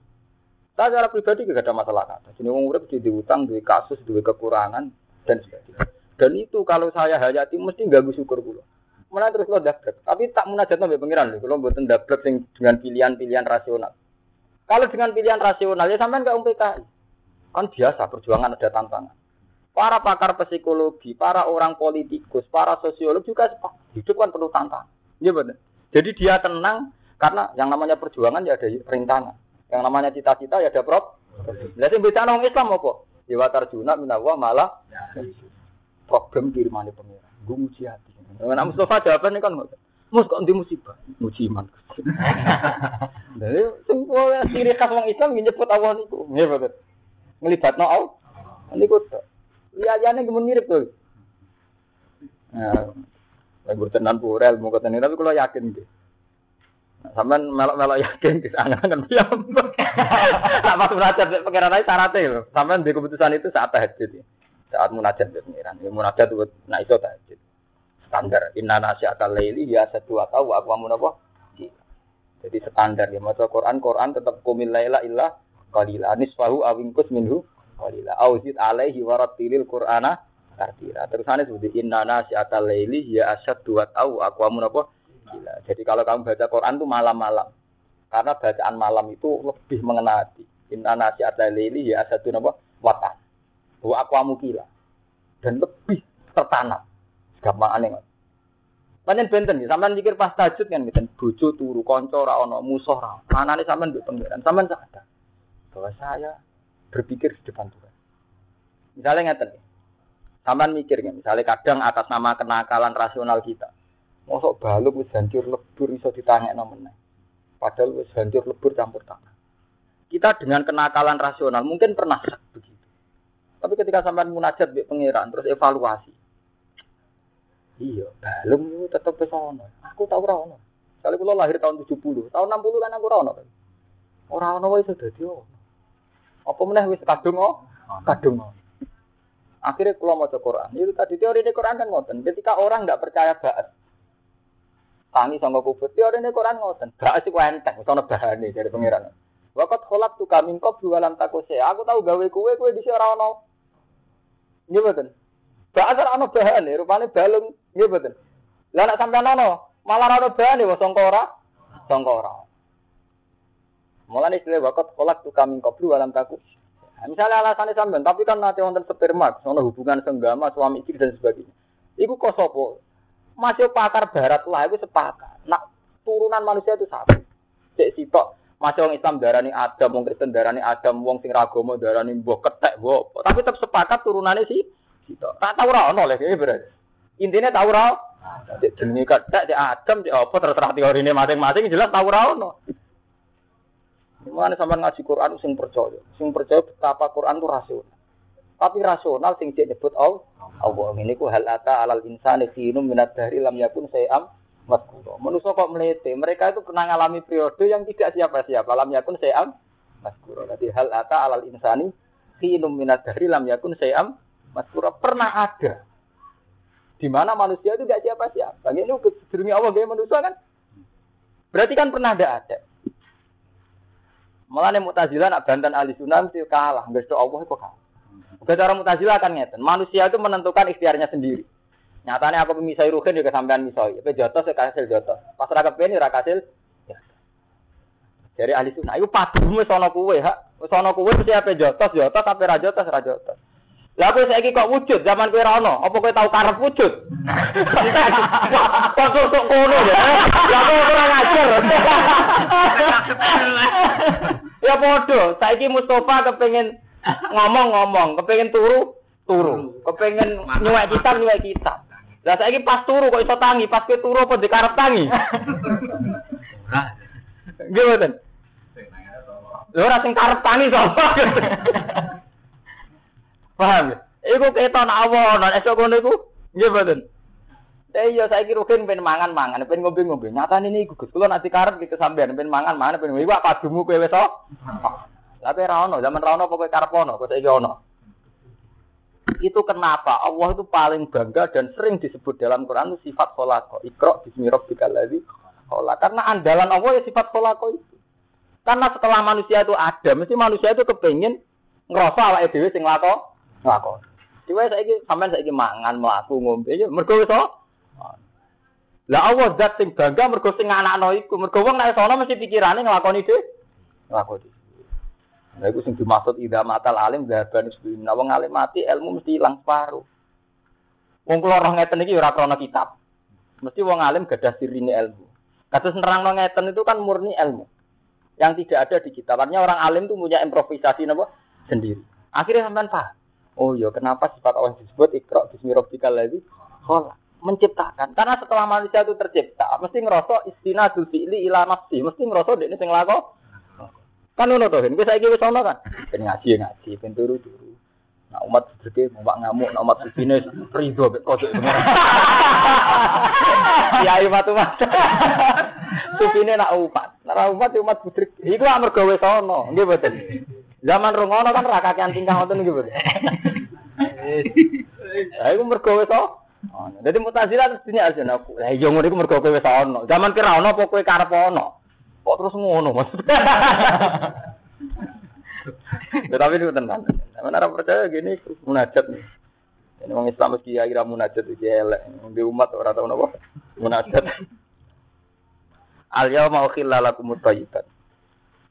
Saya secara pribadi tidak ada masalah kata. Jadi wong urip di utang, di kasus, di kekurangan dan sebagainya. Dan itu kalau saya hayati mesti ganggu syukur kula. Mulai terus lo dablek. Tapi tak munajat nabi pangeran lho. Kalau buatan dablek dengan pilihan-pilihan rasional. Kalau dengan pilihan rasional ya sampean gak PKI. Kan biasa perjuangan ada tantangan. Para pakar psikologi, para orang politikus, para sosiolog juga hidup kan perlu tantangan. Iya benar. Jadi dia tenang karena yang namanya perjuangan ya ada rintangan. Yang namanya cita-cita ya ada prop. Jadi bisa orang Islam apa? Ya watar juna minawa malah problem kirimane pengira. Gue muji hati. Nah, Mustafa jawabannya kan Mus kok di musibah? Muji iman. Jadi, semua ciri khas orang Islam nyebut awal itu. Iya betul ngelibat no Allah. Ini kok liyane kemun mirip tuh. Nah, lagi bertenan purel mau ketemu tapi kalau yakin gitu. Sampean melok-melok yakin di sana kan diam. Nah, pas munajat pengiran aja syaratnya. Sampean di keputusan itu saat tahajud. Saat munajat di pengiran. Ya, munajat itu nah itu tahajud. Standar. Inna nasi akal leili ya satu atau aku amun apa? Jadi standar ya. Maca Quran, Quran tetap kumil laila illah qalila. Nisfahu awingkus minhu qalila. Auzid alaihi warattilil qur'ana tartila terusane seperti inna nasyatal laili ya asyad dua tahu aku amun apa? Gila. Jadi kalau kamu baca Quran tuh malam-malam. Karena bacaan malam itu lebih mengena hati. Inna nasyatal laili ya asyad apa? Watan wa aku amu gila. Dan lebih tertanam. Gampang aneh Panjen benten ya, sampean mikir pas tajud kan gitu, bojo turu, kanca ora ana, musuh ora. Manane sampean mbek pangeran, sampean sadar bahwa saya berpikir di depan Tuhan. Misalnya ngeten, sampean mikir ya, misalnya kadang atas nama kenakalan rasional kita, mosok baluk wis hancur lebur iso ditangekno meneh. Padahal wis hancur lebur campur tanah. Kita dengan kenakalan rasional mungkin pernah begitu. Tapi ketika sampean munajat mbek pangeran terus evaluasi. Iya, balung itu tetap pesono. Aku tahu ora ono. Kali kula lahir tahun 70, tahun 60 kan aku ora ono. Ora ono wae sudah ono. Apa meneh wis kadung oh? Kadung. Akhirnya kalau mau Quran, itu tadi teori di Quran kan ngoten. Ketika orang nggak percaya baat, tangi sama kubur, teori di Quran ngoten. Baat sih enteng, soalnya bahan dari pengiran. Wakat kolak tuh kami kau jualan takose. Aku tahu gawe kue kue di sini no. Iya betul. Baat ono bahan, rupanya balung. Iya betul. Lah nak sampai nono, malah ono bahan ya, songkora, songkora. Mulane istilah wakat kolak tuh kami koplu alam takut. Nah, misalnya alasannya sampean, tapi kan nanti wonten sperma, sono hubungan senggama, suami istri dan sebagainya. Iku kok sopo? Masih pakar barat lah, itu sepakat. Nak turunan manusia itu satu. Cek sitok, masih orang Islam darani Adam, wong Kristen darani Adam, wong sing ragomo darani mbok ketek, mbok. Tapi tetap sepakat turunannya sih. Sitok. Tak tahu ra ono lho berarti. Intinya tahu ra. Jenenge ketek, Adam, apa terserah ini masing-masing jelas tahu ra ono. Mulane sampean ngaji Quran sing percaya, sing percaya betapa Quran itu rasional. Tapi rasional sing disebut Allah. Allah ini ku hal ata alal insani finum minat dari lam yakun sayam maskura. Manusia kok melete. Mereka itu pernah mengalami periode yang tidak siapa-siapa. Lam yakun sayam maskura. Jadi hal ata alal insani khinum minat dari lam yakun sayam maskura. Pernah ada. Di mana manusia itu tidak siapa-siapa. Ini kedurungi Allah gaya manusia kan. Berarti kan pernah ada ada. Malah nih mutazilah nak bantan ahli sunnah mesti kalah. Nggak Allah itu kalah. Bukan cara mutazilah kan ngeten. Manusia itu menentukan ikhtiarnya sendiri. Nyatanya aku memisai ruhin juga sampean misoi. Tapi jotos saya kasil jotos. Pas raka pengen raka kasil. Ya. Dari ahli sunnah. Itu padumu sono kue ha. Sono kue mesti apa jotos jotos. Lah kowe saiki kok wujud zaman kowe ra ono, apa kowe tau karep wujud? Kok kok ngono ya? Lah kok ora ngajar. ya padha, saiki Mustafa kepengin ngomong-ngomong, kepengin turu, turu. Kepengin nyuwek kitab, nyuwek kitab. Lah saiki pas turu kok iso tangi, pas kowe turu apa dikarep tangi? Nggih mboten. Lha ora sing karep tangi sapa? Paham ya? Iku keton Allah ana esuk ngono iku nggih mboten. Eh iya saiki rugen ben mangan-mangan, ben ngombe-ngombe. Nyatane niku Gus, kula nanti karep iki sampean ben mangan-mangan ben iku padumu kowe wis Tapi ra ono, zaman ra ono pokoke karep ono, kok saiki ono. Itu kenapa Allah itu paling bangga dan sering disebut dalam Quran itu sifat kholako. Ikro bismi rabbikal ladzi Karena andalan Allah ya sifat kholako itu. Karena setelah manusia itu ada, mesti manusia itu kepengen ngerasa awake dhewe sing lako nglakon. Dewe saiki sampean saiki mangan, mlaku, ngombe ya mergo wis Lah Allah zat sing bangga mergo sing anakno iku, mergo wong nek sono mesti pikirane nglakoni dhewe. Nglakoni. Lah iku sing dimaksud ida matal alim gaban sebelum wong alim mati ilmu mesti ilang separuh. Wong kula roh ngeten iki ora krana kitab. Mesti wong alim gadah sirine ilmu. Kados nerangno ngeten itu kan murni ilmu. Yang tidak ada di kitab. Artinya orang alim itu punya improvisasi napa sendiri. Akhirnya sampean paham. Oh iya, kenapa sifat Allah disebut ikra bismi rabbikal ladzi khalaq? Menciptakan. Karena setelah manusia itu tercipta, mesti ngerasa istinadul fi'li ila nafsi, mesti ngerasa dekne sing lako. Kan ngono to, wis saiki wis ono kan. Ben ngaji ya ngaji, ben turu-turu. Nah umat sedeke mau ngamuk, nah umat sufine rido mek kodok Ya ayo matu mas. Sufine nak umat, nak umat ya umat budrik. Iku amarga wis ono, nggih mboten. Zaman rungono kan ra kakean tingkah ngoten iki, Bro. Lah iku mergo wis Oh, Dadi mutazilah terus dunia aja aku. Lah iya ngono iku mergo kowe ono. Zaman kira ono apa kowe karep ono? Kok terus ngono maksudnya? Tetapi itu tenan. Mana ora percaya gini munajat nih. Ini orang Islam meski kira munajat itu elek. Di umat orang tahu napa munajat. Al yauma ukhilla lakum thayyibat.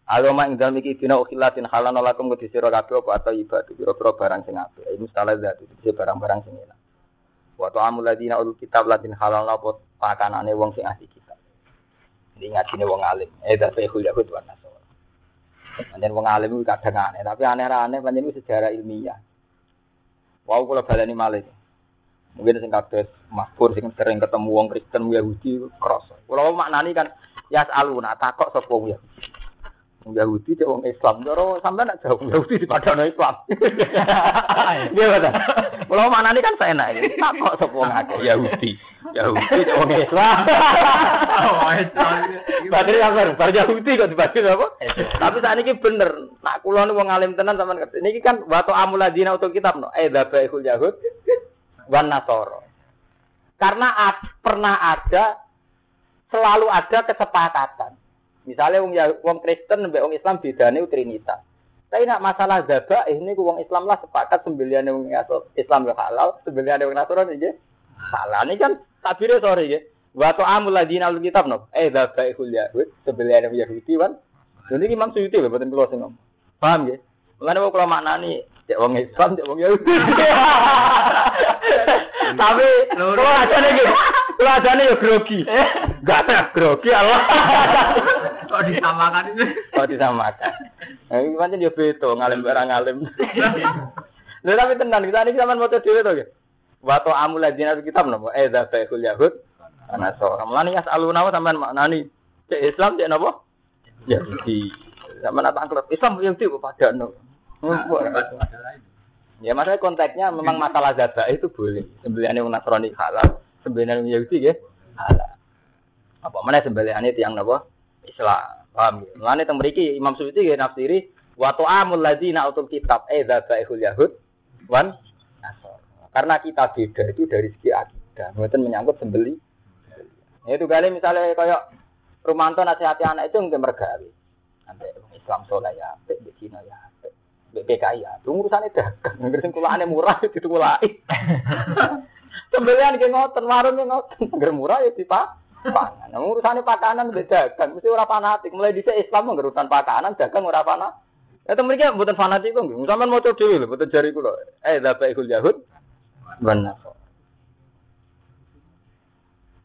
Agama ing dalem iki dina ukhilatin halal lakum kudu sira kabeh apa atau ibadah pira-pira barang sing apik. Ini salah zat itu barang-barang sing enak. Wa ta'amul ladina ul kitab ladin halal apa pakanane wong sing ahli kitab. Ini ngajine wong alim. Eh tapi Yahud wa Nasara. Pancen wong alim itu kadang aneh, tapi aneh aneh pancen sejarah ilmiah. Wow kula baleni malih. Mungkin sing kados makfur sing sering ketemu wong Kristen Yahudi krasa. Kula maknani kan ya aluna takok sapa wong Yahudi. Yahudi cek wong Islam. Jaro sampean nak jauh Yahudi di padang Islam. Iya betul. Kalau mana ini kan saya naik. Tak kok sepuluh ngake Yahudi. Yahudi cek wong Islam. Oh Islam. Berarti yang baru Yahudi kok dibagi apa? Tapi saat ini bener. Nak kulon wong alim tenan sampean ngerti. Ini kan waktu amuladina untuk kitab no. Eh dabaihul Yahud wan Nasoro. Karena pernah ada selalu ada kesepakatan Misalnya wong ya wong Kristen mbek wong Islam bedane trinitas. Tapi nak masalah zabah ini wong Islam lah sepakat sembilan wong Islam ya halal, sembilan wong Nasrani nggih. Halal ini kan tabire sore nggih. Wa ta'amul ladina kitab no. Eh zabaihul yahud, sembilan wong Yahudi kan. Jadi Imam Suyuti lho boten kula sing ngomong. Paham nggih? Mulane kok kula maknani cek wong Islam, cek wong Yahudi. Tapi kula ajane nggih. Kula ajane yo grogi. Enggak tak grogi Allah. Kok disamakan itu? Kok disamakan. Nah, ini pancen yo beda ngalim barang ngalim. Lha tapi tenan kita ini sampean maca dhewe to nggih. Wa ta amul ladina kitab napa? Eh da baikul yahud. Ana so. Mulane ya aluna sampean maknani cek Islam cek napa? Ya di zaman apa angkut Islam yang itu pada no. Ya maksudnya konteksnya memang masalah zada itu boleh. Sebenarnya yang Nasrani halal, yang Yahudi ya halal. Apa mana sembelihane tiang napa? Islam. Paham ya? Mulane teng mriki Imam Suyuti nggih nafsiri wa ta'amul ladzina utul kitab edza ba'ihul yahud wan nasor. Karena kita beda itu dari segi akidah. Mboten menyangkut sembeli. Itu kali misalnya kayak Rumanto nasihati anak itu nggak mergawe. Nanti Islam soleh ya, di Cina ya, BPKI ya. Itu urusannya dagang. Ngerti kulane murah itu kulai. Sembelian ke ngoten, warung ke ngoten. Murah ya dipak. Pangan. Nah, urusannya pakanan beda dagang. Mesti orang fanatik. Mulai di Islam ngerutan pakanan, dagang orang fanatik. Ya temen iki fanatik kok nggih. Sampeyan maca dhewe lho, jari kula. Eh dapat ikul yahud. Benar.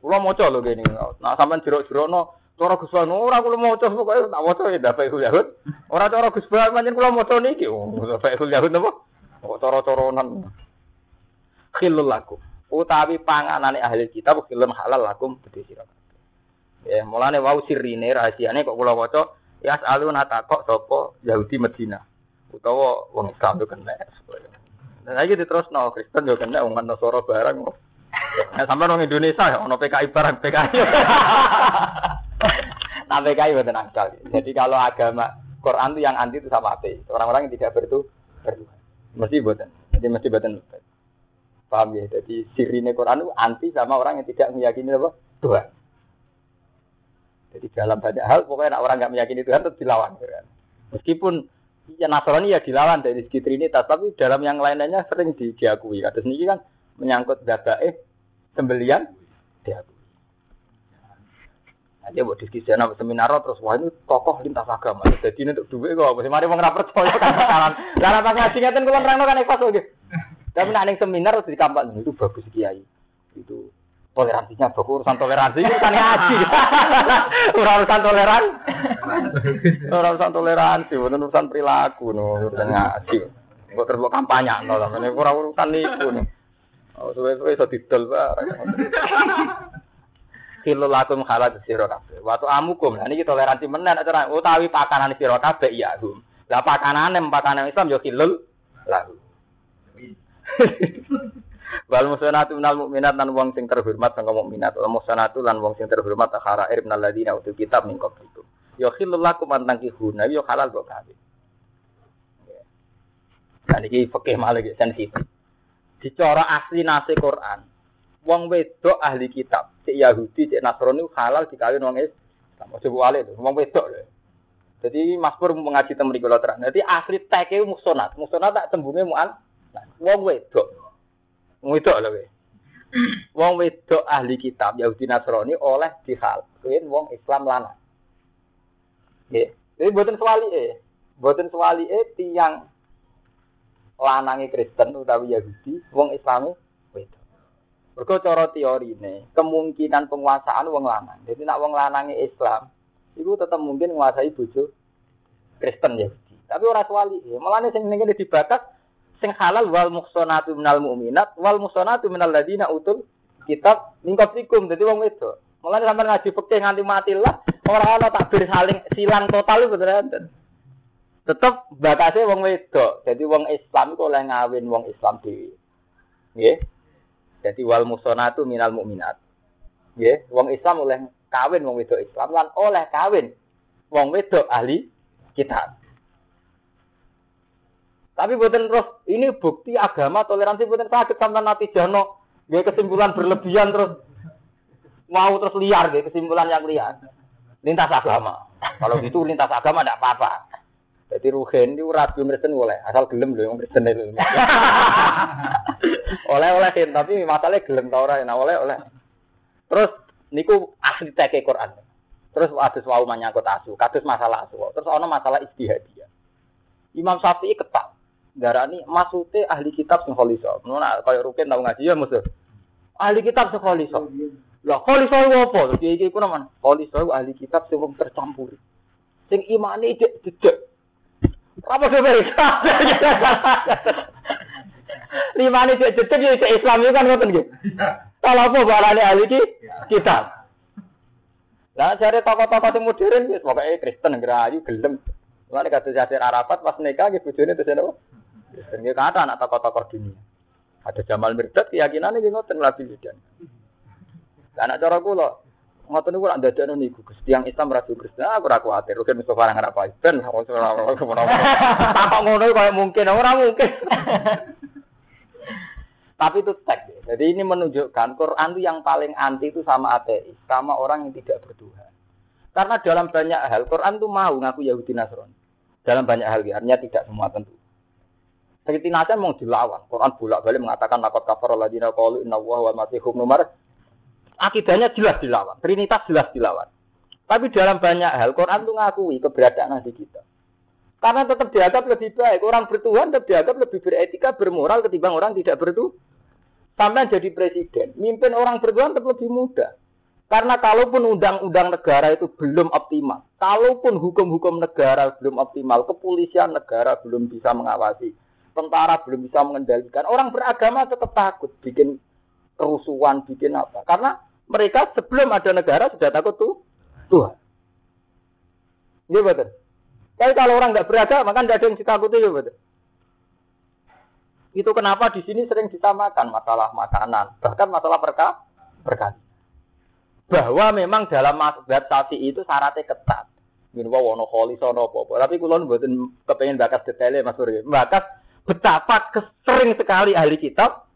Kula maca lho kene. Nah sampeyan jerok-jerokno cara Gus Bang ora kula maca pokoke tak maca ya dapat ikul yahud. Ora cara Gus Bang pancen kula maca niki. Oh, dapat ikul yahud napa? Kok cara-caranan. Khilul lakum. Utawi panganane ahli kitab film halal lakum gede sira ya mulane wau sirine rahasiane kok kula waca ya aluna takok sapa Yahudi Medina utawa wong Islam yo kena dan lagi diterusno Kristen yo kena wong Nasara barang Nah, sampai orang Indonesia ya, ono PKI barang PKI. nah PKI betul nakal. Jadi kalau agama Quran itu yang anti itu sama api. Orang-orang yang tidak bertu bertuhan. Mesti buatan. Jadi mesti buatan. Paham ya? Jadi sirine Quran itu anti sama orang yang tidak meyakini apa? Tuhan. Jadi dalam banyak hal pokoknya orang nggak meyakini Tuhan tetap dilawan. Kan? Meskipun ya Nasrani ya dilawan dari segi Trinitas, tapi dalam yang lain-lainnya sering di, diakui. Kata sendiri kan menyangkut eh sembelian diakui. Nanti buat diskusi anak seminar terus wah ini tokoh lintas agama. Jadi ini untuk duit kok. Masih mari mau ngerapet percaya kan kesalahan. Karena pas ngaji ngeten terang kan ikhlas oke. Tapi nak seminar harus dikampak itu bagus kiai. Itu toleransinya bagus urusan toleransi itu kan ngaji. urusan toleransi. urusan toleransi, bukan urusan perilaku no, urusan ngaji. Kok terbuat kampanye no, ini kurang urusan itu nih. Oh, suwe-suwe iso didol bareng. Kilo lakum halat sira kabeh. Waktu amukum, nah niki toleransi menen cara utawi pakanan sira kabeh iya hum. Lah pakanane pakanan Islam yo kilul lalu. Wal musanatu minal mukminat lan wong sing terhormat sangka mukminat. Wal musanatu lan wong sing terhormat akhara ir minal ladina utul kitab min qablikum. Yo khilul lakum an yo halal kok kabeh. Dan iki fikih malah sensitif. Dicara asli nasi Quran. Wong wedok ahli kitab, cek Yahudi, cek Nasrani halal dikawin wong Islam. Wale lho, wong wedok lho. Jadi Mas Pur mengaji temen terang. Jadi asli teke musonat. Musonat tak tembunge mu'an Wong wedok. Wong wedok lho kowe. Wong wedok ahli kitab Yahudi Nasrani oleh dihal. Kuwi wong Islam lanang. Nggih. Jadi mboten swalike. Mboten swalike tiyang lanange Kristen utawi Yahudi, wong Islami wedok. Mergo cara teorine, kemungkinan penguasaan wong lanang. Jadi nak wong lanange Islam, itu tetap mungkin menguasai bojo Kristen Yahudi. Tapi ora swali, malah sing ngene dibatas sing halal wal muhsanatu minal mu'minat wal muhsanatu minal ladina utul kitab min qablikum dadi wong wedok. Mulane sampean ngaji fikih nganti mati lah ora ana takbir saling silang total itu beneran. Tetep batasnya wong wedok. Jadi wong Islam itu oleh ngawin wong Islam dhewe. Nggih. Jadi wal muhsanatu minal mu'minat. Nggih, wong Islam oleh kawin wong wedok Islam lan oleh kawin wong wedok ahli kitab. Tapi buatan terus ini bukti agama toleransi buatan sakit sampai nanti jano gak kesimpulan berlebihan terus mau terus liar gak kesimpulan yang liar lintas agama. Kalau gitu lintas agama tidak apa-apa. Jadi rugen itu rabi Kristen boleh asal gelem loh yang Kristen itu. oleh oleh tapi masalahnya gelem tau orang nah oleh oleh. Terus niku asli teke Quran. Terus ada wau menyangkut asu, kados masalah asu. Terus ono masalah istihadiyah. Imam Syafi'i ketak darani maksude ahli kitab sing kholiso. Ngono kaya rukin tau ngaji ya musuh. Ahli kitab sing kholiso. Lah kholiso iku apa? Iki iki ku naman. Kholiso iku ahli kitab sing wong tercampur. Sing imane dik didek. Apa sih mereka? Limane dik didek ya Islam itu kan ngoten nggih. Kalau apa barane ahli kitab. Lah cari tokoh-tokoh sing modern wis pokoke Kristen ngerayu gelem. Mulane kata Yasir Arafat pas nikah bojone terus napa? Dan dia kata anak tokoh-tokoh dunia. Ada Jamal Mirdad keyakinan ini ngoten ngelabi lidan. Anak cara kula ngoten niku ora ndadekno niku Gus. Tiang Islam ra Kristen. Aku ora kuwatir. Rugen Mustofa nang apa ben ora Tak ngono kaya mungkin ora mungkin. Tapi itu teks. Jadi ini menunjukkan Quran itu yang paling anti itu sama ateis, sama orang yang tidak bertuhan. Karena dalam banyak hal Quran itu mau ngaku Yahudi Nasrani. Dalam banyak hal ya, artinya tidak semua tentu. Seperti nasa mau dilawan. Quran bolak-balik mengatakan lakot kafar ladina qalu inna wa wa masihum nomor. Akidahnya jelas dilawan. Trinitas jelas dilawan. Tapi dalam banyak hal Quran itu ngakui keberadaan Nabi kita. Karena tetap dianggap lebih baik. Orang bertuhan tetap dianggap lebih beretika, bermoral ketimbang orang tidak bertuhan. Sampai jadi presiden, mimpin orang bertuhan tetap lebih mudah. Karena kalaupun undang-undang negara itu belum optimal, kalaupun hukum-hukum negara belum optimal, kepolisian negara belum bisa mengawasi, tentara belum bisa mengendalikan, orang beragama tetap takut bikin kerusuhan, bikin apa. Karena mereka sebelum ada negara sudah takut tuh Tuhan. Iya betul. Tapi kalau orang nggak beragama kan tidak ada yang ditakuti ya betul. Itu kenapa di sini sering disamakan masalah makanan, bahkan masalah perka perkara. Bahwa memang dalam mazhab sapi itu syaratnya ketat. Min wa wono kholi sono apa Tapi kulon mboten kepengen bakas detailnya Mas Surya. Bakas betapa sering sekali ahli kitab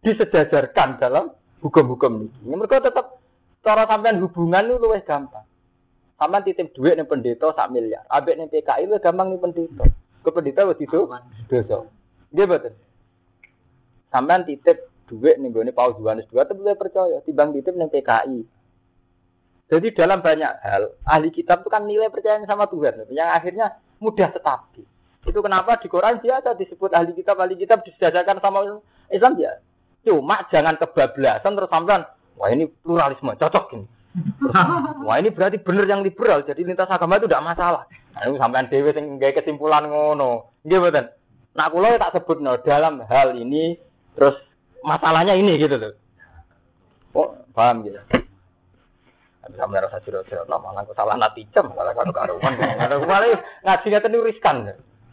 disejajarkan dalam hukum-hukum ini. Mereka tetap cara sampean hubungan itu lebih gampang. Sampean titip duit nih pendeta sak miliar. Abek nih PKI itu gampang nih pendeta. Ke pendeta wis itu dosa. Dia betul. Sampean titip duit nih gue Paus Yohanes dua tapi percaya timbang titip nih PKI. Jadi dalam banyak hal ahli kitab itu kan nilai percaya sama Tuhan yang akhirnya mudah stabil. Itu kenapa di Quran biasa disebut ahli kitab ahli kitab disejajarkan sama Islam ya. Cuma jangan kebablasan terus sampean wah ini pluralisme cocok ini. Terus, wah ini berarti benar yang liberal jadi lintas agama itu tidak masalah. Nah, ini sampean dewe sing kesimpulan ngono. Nggih mboten. Nah, kula tak sebut no, dalam hal ini terus masalahnya ini gitu loh. Oh, paham gitu. Tapi sampe rasa malah kok salah natijam malah karo karuan. Ada kemarin ngaji ngeten niku riskan.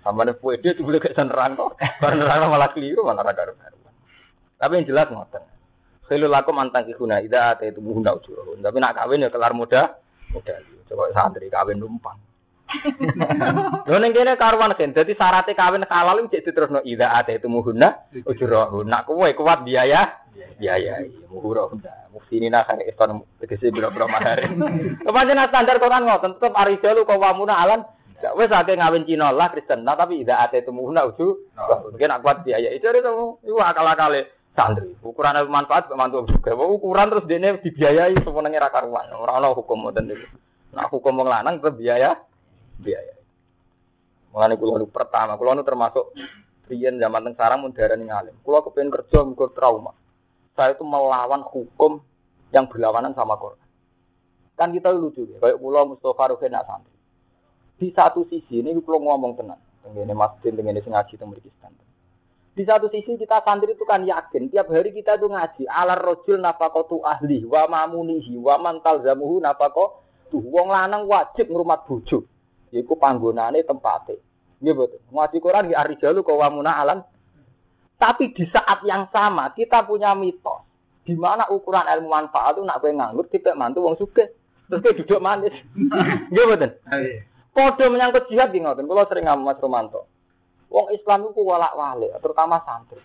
Sama ada kue dia tuh boleh gak nerang kok. Baru nerang malah keliru malah karuan. Tapi yang jelas ngoten. Khilu lakum antang kihuna ida ate itu muhuna ujurun. Tapi nak kawin ya kelar muda, muda. Coba santri kawin numpang. Lho ning kene karuan kan. Dadi syaratnya kawin halal iki diterusno ida ate itu muhuna ujurun. Nak kowe kuat biaya, biaya muhura muftinina kan iston tegese biro-biro mahar. Kepancen standar Quran ngoten tetep arijalu kawamuna alan wes akeh ngawin Cina lah Kristen, nah, tapi tidak ada itu muhuna uju. Mungkin aku kuat biaya itu itu itu akal-akale santri. Ukuran manfaat mantu juga. Ukuran terus dene dibiayai semuanya ra karuan. Ora ana hukum ngoten niku. Nah hukum wong lanang tetep biaya biaya. Mulane kula nu pertama, kula nu termasuk riyen zaman teng sarang mun darani ngalim. Kula kepengin kerja mugo trauma. Saya itu melawan hukum yang berlawanan sama Quran. Kan kita lucu ya, kayak kula Mustafa Ruhin nak santri. Di satu sisi ini kula ngomong tenang. Tengene masjid, sing ngaji mriki standar. Di satu sisi kita santri itu kan yakin tiap hari kita itu ngaji alar rojul nafakotu ahli wa mamunihi wa mantal zamuhu nafako tuh wong lanang wajib ngrumat bojo. Yaiku panggonane tempate nggih betul ngaji Quran nggih arijalu kawamuna alam tapi di saat yang sama kita punya mitos. Di mana ukuran ilmu manfaat itu nak kowe nganggur kita mantu wong sugih. Terus kowe duduk manis. Nggih betul Podo menyangkut jihad nggih ngoten kula sering ngomong Mas Romanto Wong Islam itu walak walik, terutama santri.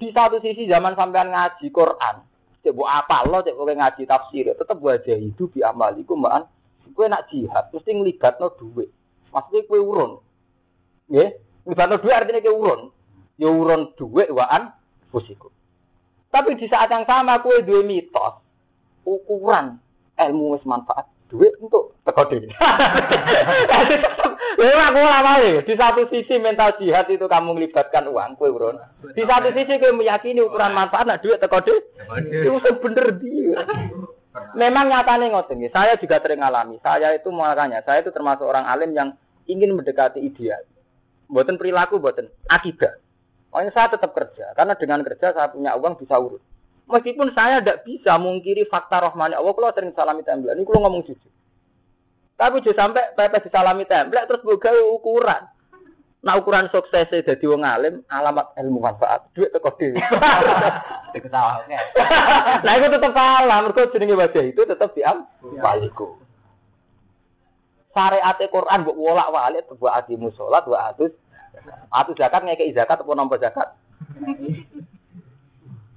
Di satu sisi zaman sampean ngaji Quran, cek bu apa lo cek boleh ngaji tafsir, tetap wajah hidup di amaliku mbak. Kue nak jihad, mesti ngelibat no duit. Maksudnya kue urun, ya? Ngelibat no duit artinya kue urun. Ya urun duit waan fusiku. Tapi di saat yang sama kue dua mitos, ukuran ilmu wis manfaat duit untuk teko dhewe. Ya aku ora Di satu sisi mental jihad itu kamu melibatkan uang kue urun. Di satu sisi kue meyakini ukuran manfaat nak duit teko dhewe. Itu bener dia. Memang nyatanya ngoten Saya juga sering alami. Saya itu makanya saya itu termasuk orang alim yang ingin mendekati ideal. Buatan perilaku, buatan akidah. Makanya saya tetap kerja karena dengan kerja saya punya uang bisa urus. Meskipun saya tidak bisa mungkiri fakta rohmani Allah, kalau sering salami template, ini kalau ngomong jujur. Tapi jujur sampai pepes disalami template terus buka ukuran. Nah ukuran sukses dadi wong alim alamat ilmu manfaat duit teko dhewe. Nah itu tetep kalah mergo jenenge wajah itu tetep diam waliku. Syariat Quran mbok wolak-walik buat adimu salat wa atus atus zakat ngekeki zakat apa nampa zakat.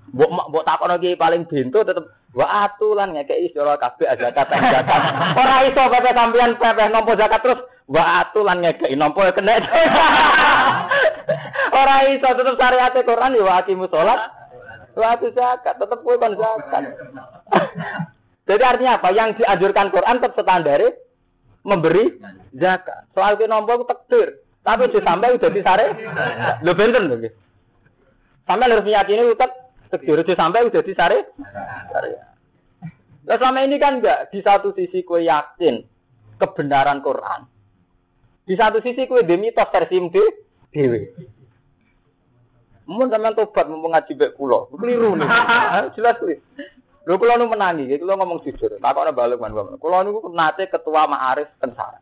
Mbok mbok takono ki paling bento tetep wa atulan ngekeki sira kabeh zakat zakat. Ora iso pepe sampean pepe nampa zakat terus wa atulan ngekeki nampa kena. Ora iso tetep syariat Quran ya wa aqimu salat wa atus zakat tetep kowe kon zakat. Jadi artinya apa? Yang dianjurkan Quran tetap standar memberi zakat. Soal ke nompo itu takdir. Tapi sampai udah disare. Lo benten lho. nggih. Sampai harus meyakini tetap Udah sampai udah disare. Nah selama ini kan enggak. Di satu sisi kue yakin kebenaran Quran. Di satu sisi kue demi mitos versi dewi. Mun sampean tobat mau ngaji bek kula. Keliru nih. Jelas kuwi. Lho kula nu menangi, kula ngomong jujur. Takokne balik man. Kula niku nate ketua Ma'arif Tensara.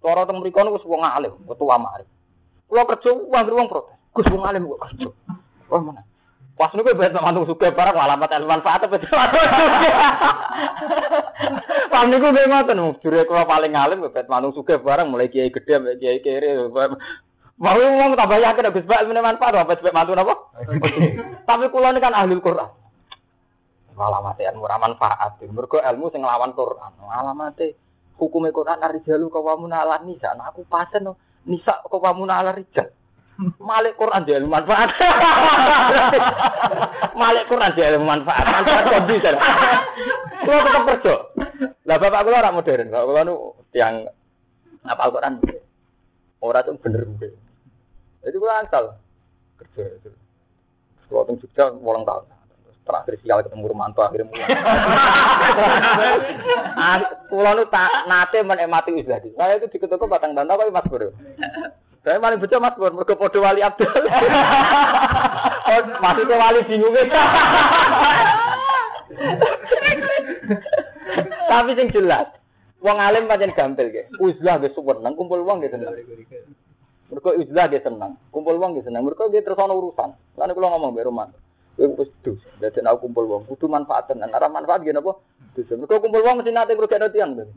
Cara teng mriku niku wong alim, ketua Ma'arif. Kula kerja wong wong protes. Gus wong alim kok kerja. Oh mana? Pas niku mantung suka barang alamat ilmu manfaat apa Paham niku nggih ngoten, jure kula paling alim bet mantung suka barang mulai kiai gede sampai kiai kere. Mau ngomong tambah yakin Gus Bak manfaat apa sebab mantu napa? Tapi kula ini kan ahli Quran. Alamat ilmu ra manfaat. Mergo ilmu sing nglawan Quran. Alamat hukum Quran arijalu kawamuna ala nisa. Nah, aku pasen nisa kawamuna ala rijal. Malik Quran dia ilmu manfaat. Malik Quran dia ilmu manfaat. Manfaat kondisi. Kulo tetep kerja. Lah bapak kula ora modern. Bapak kula nu yang apal Quran. Ora tuh bener. Jadi kula asal kerja. Kulo teng Jogja 8 tahun terakhir sial ketemu Romanto akhirnya mulai. ah, Kulo nu tak nate menikmati uzlah. Saya itu diketuk batang bantah kok Mas Bro. Saya paling betul Mas Bro, mergo padha wali Abdul. oh, masih ke wali bingung. Tapi sing jelas, wong alim pancen gampil ge. Uzlah ge nang kumpul wong ge seneng. Mergo uzlah ge seneng, kumpul wong ge seneng. Mergo ge terus ana urusan. Lan kula ngomong mbek Romanto. Kowe wis dus. Dadi nek kumpul wong kudu manfaatan. Nek ora manfaat ngene apa? Dus. Mergo kumpul wong mesti nate ngrugekno tiyang.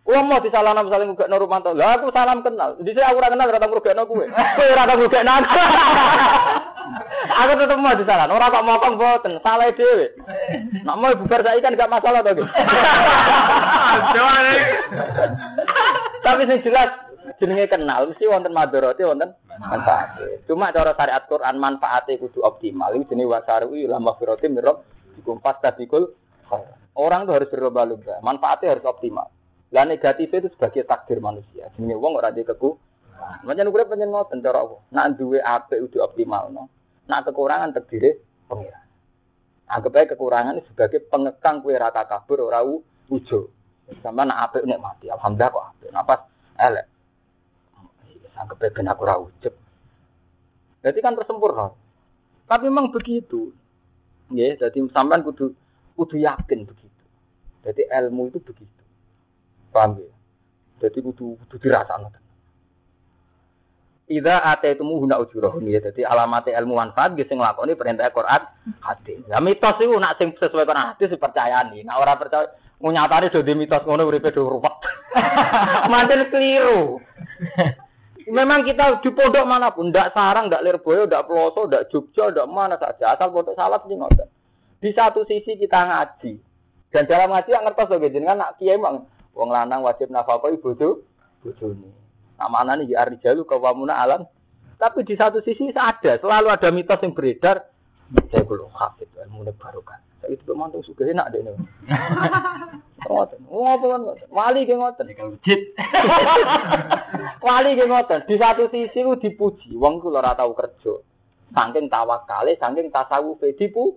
Kulo mau disalahno misalnya ngrugekno Rumanto. Lah aku salam kenal. Dhisik aku ora kenal ora tau ngrugekno kowe. Kowe ora tau ngrugekno aku. Aku tetep mau disalahno. Ora kok mokong boten, salah dhewe. Nek mau bubar saiki kan gak masalah to, Tapi sing jelas jenenge kenal mesti wonten madharate wonten manfaat. Cuma cara syariat Quran manfaatnya kudu optimal. Ini jenis wasaru ila maghfirati mirab dikumpas tabikul. Orang itu harus berlomba-lomba. Manfaatnya harus optimal. Lah negatifnya itu sebagai takdir manusia. Jenenge wong ora di keku. Macam ukure pengen ngoten cara apa? Nak duwe apik kudu optimal no. Nak kekurangan terdiri pengira. Anggap aja kekurangan sebagai pengekang kue raka kabur ora ujo. Sama nak apik mati. Alhamdulillah kok apik. Napas elek anggap ben aku ora. Jadi kan tersempurna. Tapi memang begitu. Ya, jadi sampean kudu kudu yakin begitu. Jadi ilmu itu begitu. Paham ya? Jadi kudu kudu dirasakno. Ida ate itu muhuna ujurahum ya. Jadi alamat ilmu manfaat gitu ngelakoni perintah Quran hadis. Ya mitos itu nak sing sesuai Quran hadis dipercayani. Nah orang percaya ngunyatane do di mitos ngono uripe do ruwet. Manten keliru. Memang kita di pondok mana pun, tidak sarang, tidak lirboyo, tidak peloso, tidak jogja, tidak mana saja. Asal pondok salat sih ngoten. Di satu sisi kita ngaji. Dan dalam ngaji yang ngertos loh, kan nak kiai emang wong lanang wajib nafkah tuh bojone. Nih ya rijalu kawamuna alam. Tapi di satu sisi ada, selalu ada mitos yang beredar. Saya belum hafid, ilmu barokah. Saya itu mantu suka enak deh nih. Ngoten. Ngopo kan Wali ge ngoten. Wali ge ngoten. Di satu sisi ku dipuji, wong ku ora tau kerja. Saking tawakale, saking tasawufe dipu.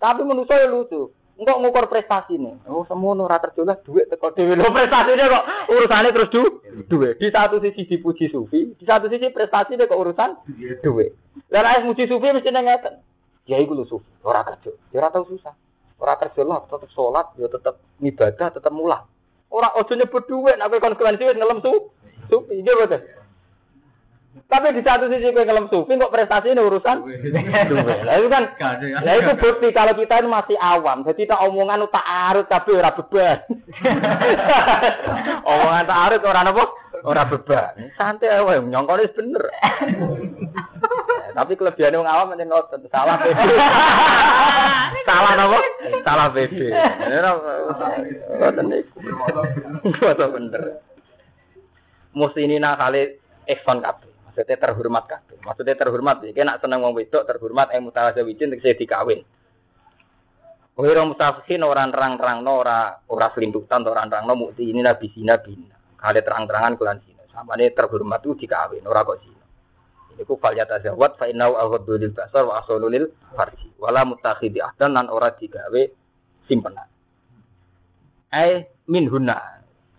Tapi menurut saya lucu. Enggak ngukur prestasi nih. Oh, semono ora kerja lah duit teko dhewe. Lho prestasinya kok urusane terus du duit. Di satu sisi dipuji sufi, di satu sisi prestasi kok urusan duit. Lah nek muji sufi mesti ngeten. Ya iku lho sufi, ora kerja. Ya ora tau susah. Ora kerja lah, tetap sholat, ya tetap ibadah, tetap mulah. Ora ojo nyebut duit, nek kon konsekuensi wis ngelem su. Supi, iki boten. Tapi di satu sisi kowe ngelem sufi kok prestasi ini urusan. Lah itu kan Nah itu bukti kalau kita ini masih awam. Jadi tak omongan tak arut tapi ora beban. omongan tak arut ora apa? Ora beban. Santai wae nyongkone bener. tapi kelebihannya wong awam menyen ngoten salah PD. salah apa? Salah. Ora ngoten niku. Ngoten bener. Muslimina kali Ekson kabeh. Maksudnya terhormat kabeh. Maksudnya terhormat iki nak seneng wong wedok terhormat eh mutawazzawijin tegese dikawin. Kowe ora mutafikin ora nerang-nerangno ora ora selindutan ora nerangno mukti ini nabi sina bina. Kale terang-terangan kulan sina. Samane terhormat itu dikawin ora kok sina. Iku fal yatazawwad fa innahu aghaddu basar wa asulu lil farji. Wala mutakhidi ahdan lan ora digawe simpenan. Ai min hunna.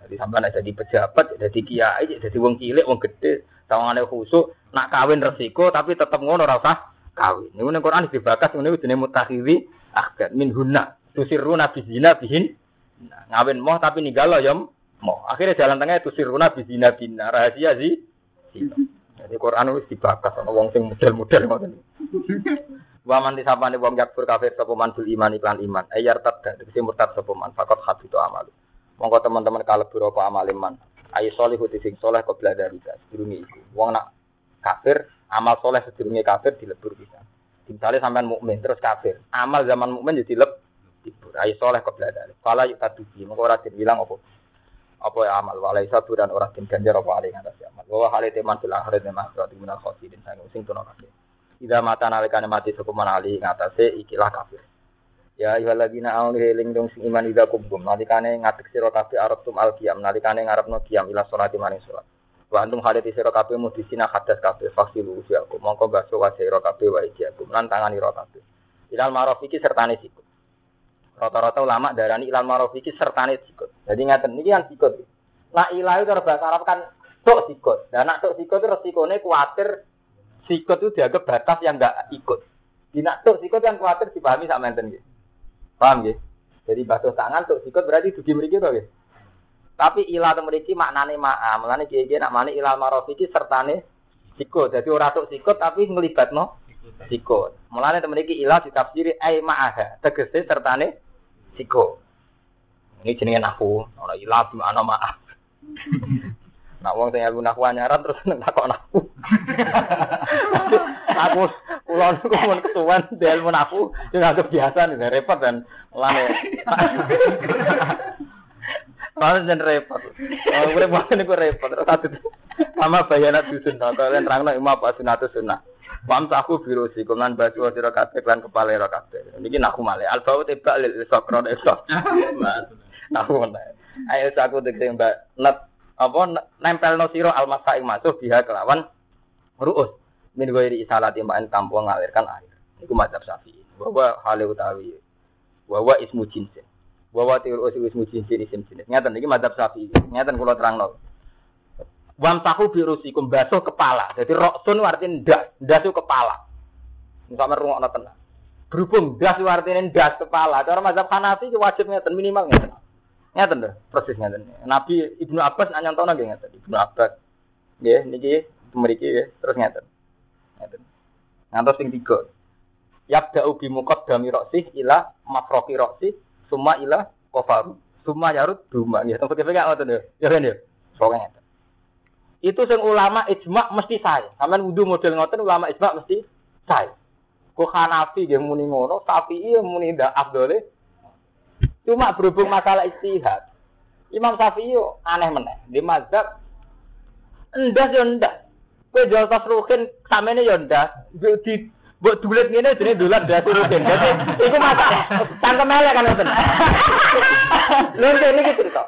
Jadi sampean ada di pejabat, jadi kiai, jadi wong cilik, wong gede, sawangane khusuk, nak kawin resiko tapi tetep ngono ora usah kawin. Niku ning Quran dibakas ngene jenenge mutakhiri ahdan min hunna. Tusiruna bizina bihin. Nah, ngawin moh tapi ninggalo ya moh. Akhirnya jalan tengah tusiruna bizina bina rahasia sih. Jadi Quran wis dibakas ana wong sing model-model ngoten. Wa man disapane wong yakfur kafir sapa man bil iman iklan iman. Ayar tadda tegese murtad sapa man fakot habitu amal. Monggo teman-teman kalebu apa amal iman. Ayo solihu sing soleh kok belajar kita. Sedurunge iku. Wong nak kafir, amal soleh sedurunge kafir dilebur bisa. Misalnya sampean mukmin terus kafir, amal zaman mukmin jadi leb dibur. Ayo soleh kok belajar. Kala yuk tadubi, mongko ora dibilang apa apa ya amal walai satu dan orang tim ganjar apa alih atas amal. Bahwa hal itu teman fil akhirat memang suatu guna khosidin sang sing tuno kafir. Ida mata nalikane mati sekuman alih ngatasé ikilah kafir. Ya ayyuhalladzina amanu heling dong sing iman ida kubum nalikane ngatek sira kabeh arep tum al qiyam nalikane ngarepno qiyam ila salati maring salat. Wa antum halit sira kabeh mudisina hadas kabeh fasilu usiaku mongko baso wa sira kabeh wa ijakum lan tangani ira kabeh. Ilal maraf iki sertane sikut. Rata-rata ulama darani ilal maraf iki sertane sikut. Jadi ngaten niki kan sikut. Nah ilah itu bahasa Arab kan tok sikut. Dan nak tok sikut resikone kuatir sikut itu dianggap batas yang enggak ikut. Di nak tok sikut yang kuatir dipahami sak menten gitu. Paham ya? Jadi batu tangan untuk sikut berarti dugi mriki to nggih. Tapi ilah to mriki maknane ma'a. Mulane kiye-kiye nak mani ilal maraf iki sertane sikut. Jadi ora tok sikut tapi nglibatno sikut. Mulane to mriki ilah ditafsiri ai ma'aha. Tegese sertane sikut. Ini jenenge nahu. Ora ilah di mana maaf. Nak wong sing aku nahu anyaran terus takok nahu. aku kula niku mun ketuan del mun aku sing anggap biasa nih repot dan lane. Kalau jen repot. Kalau repot niku repot. Satu sama bayana dusun. Kalian terangno imam apa sunatu sunnah. Pam aku biru sih, kemudian baju sira kabeh lan kepala ira kabeh. Niki naku male. Albau tebak lil sokron esok. Naku male. Ayo aku tegese mbak net apa nempel no siro almasa ing masuk biha kelawan ruus min ghairi isalati ma'in tanpa ngalirkan air iku mazhab syafi'i bahwa hale utawi bahwa ismu jinsin bahwa tiurus ismu jinsin isim jenis ngeten iki mazhab syafi'i ngeten kula terangno Wamsahu birusikum basuh kepala. Jadi roksun artinya ndas, ndas kepala. Misalnya rungokno tenang. Berhubung ndas artinya ndas kepala. Cara mazhab Hanafi wajib ngeten minimal ngeten. Ngeten lho, persis ngeten. Nabi Ibnu Abbas nak nyontono nggih ngeten. Ibnu Abbas. Nggih, niki mriki nggih, terus ngeten. Ngantos sing tiga. Yabda'u bi muqaddami ra'sih ila mafroqi ra'sih, summa ila qafaru. Summa yarud duma nggih. Tempat kene ngoten lho. Ya kan ya. Pokoke ngeten. Itu sing ulama ijma mesti saya. Sampeyan wudu model ngoten ulama ijma mesti saya. Kok Hanafi nggih muni ngono, Syafi'i muni ndak afdole Cuma berhubung masalah istihad. Imam Syafi'i aneh meneh. Di mazhab endas yo endas. Kowe jual tas rukin samene yo endas. Di buat dulit ngene jenenge dolan das rukin. Dadi iku masalah. Cangkem elek kan ngoten. Lha iki cerita.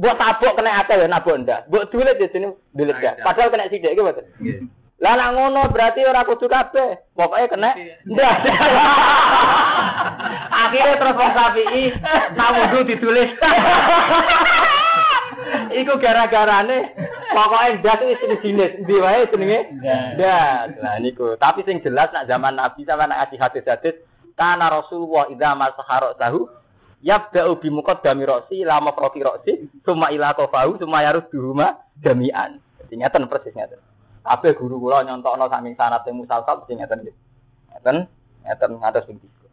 Buat tabuk kena ate ya nabuk endas. Buat dulit di sini dulit gas. Padahal kena sidik iki mboten. Lah nak ngono berarti ora kudu kabeh. Pokoke kena ndas. Akhirnya terus wong Syafi'i nak wudu ditulis. Iku gara-garane pokoknya ndas itu jenis jenis ndi wae jenenge ndas. Nah niku, tapi sing jelas nak zaman Nabi sama nak hadis hadis karena Rasulullah idza masahara tahu yabda'u bi muqaddami ra'si la mafraqi ra'si summa ila qafahu summa yarudduhuma jami'an. Jadi ngeten persis ngeten. Kabeh guru kula nyontokno saking sanate musalsal mesti ngeten nggih. Ngeten, ngeten ngantos ping 3.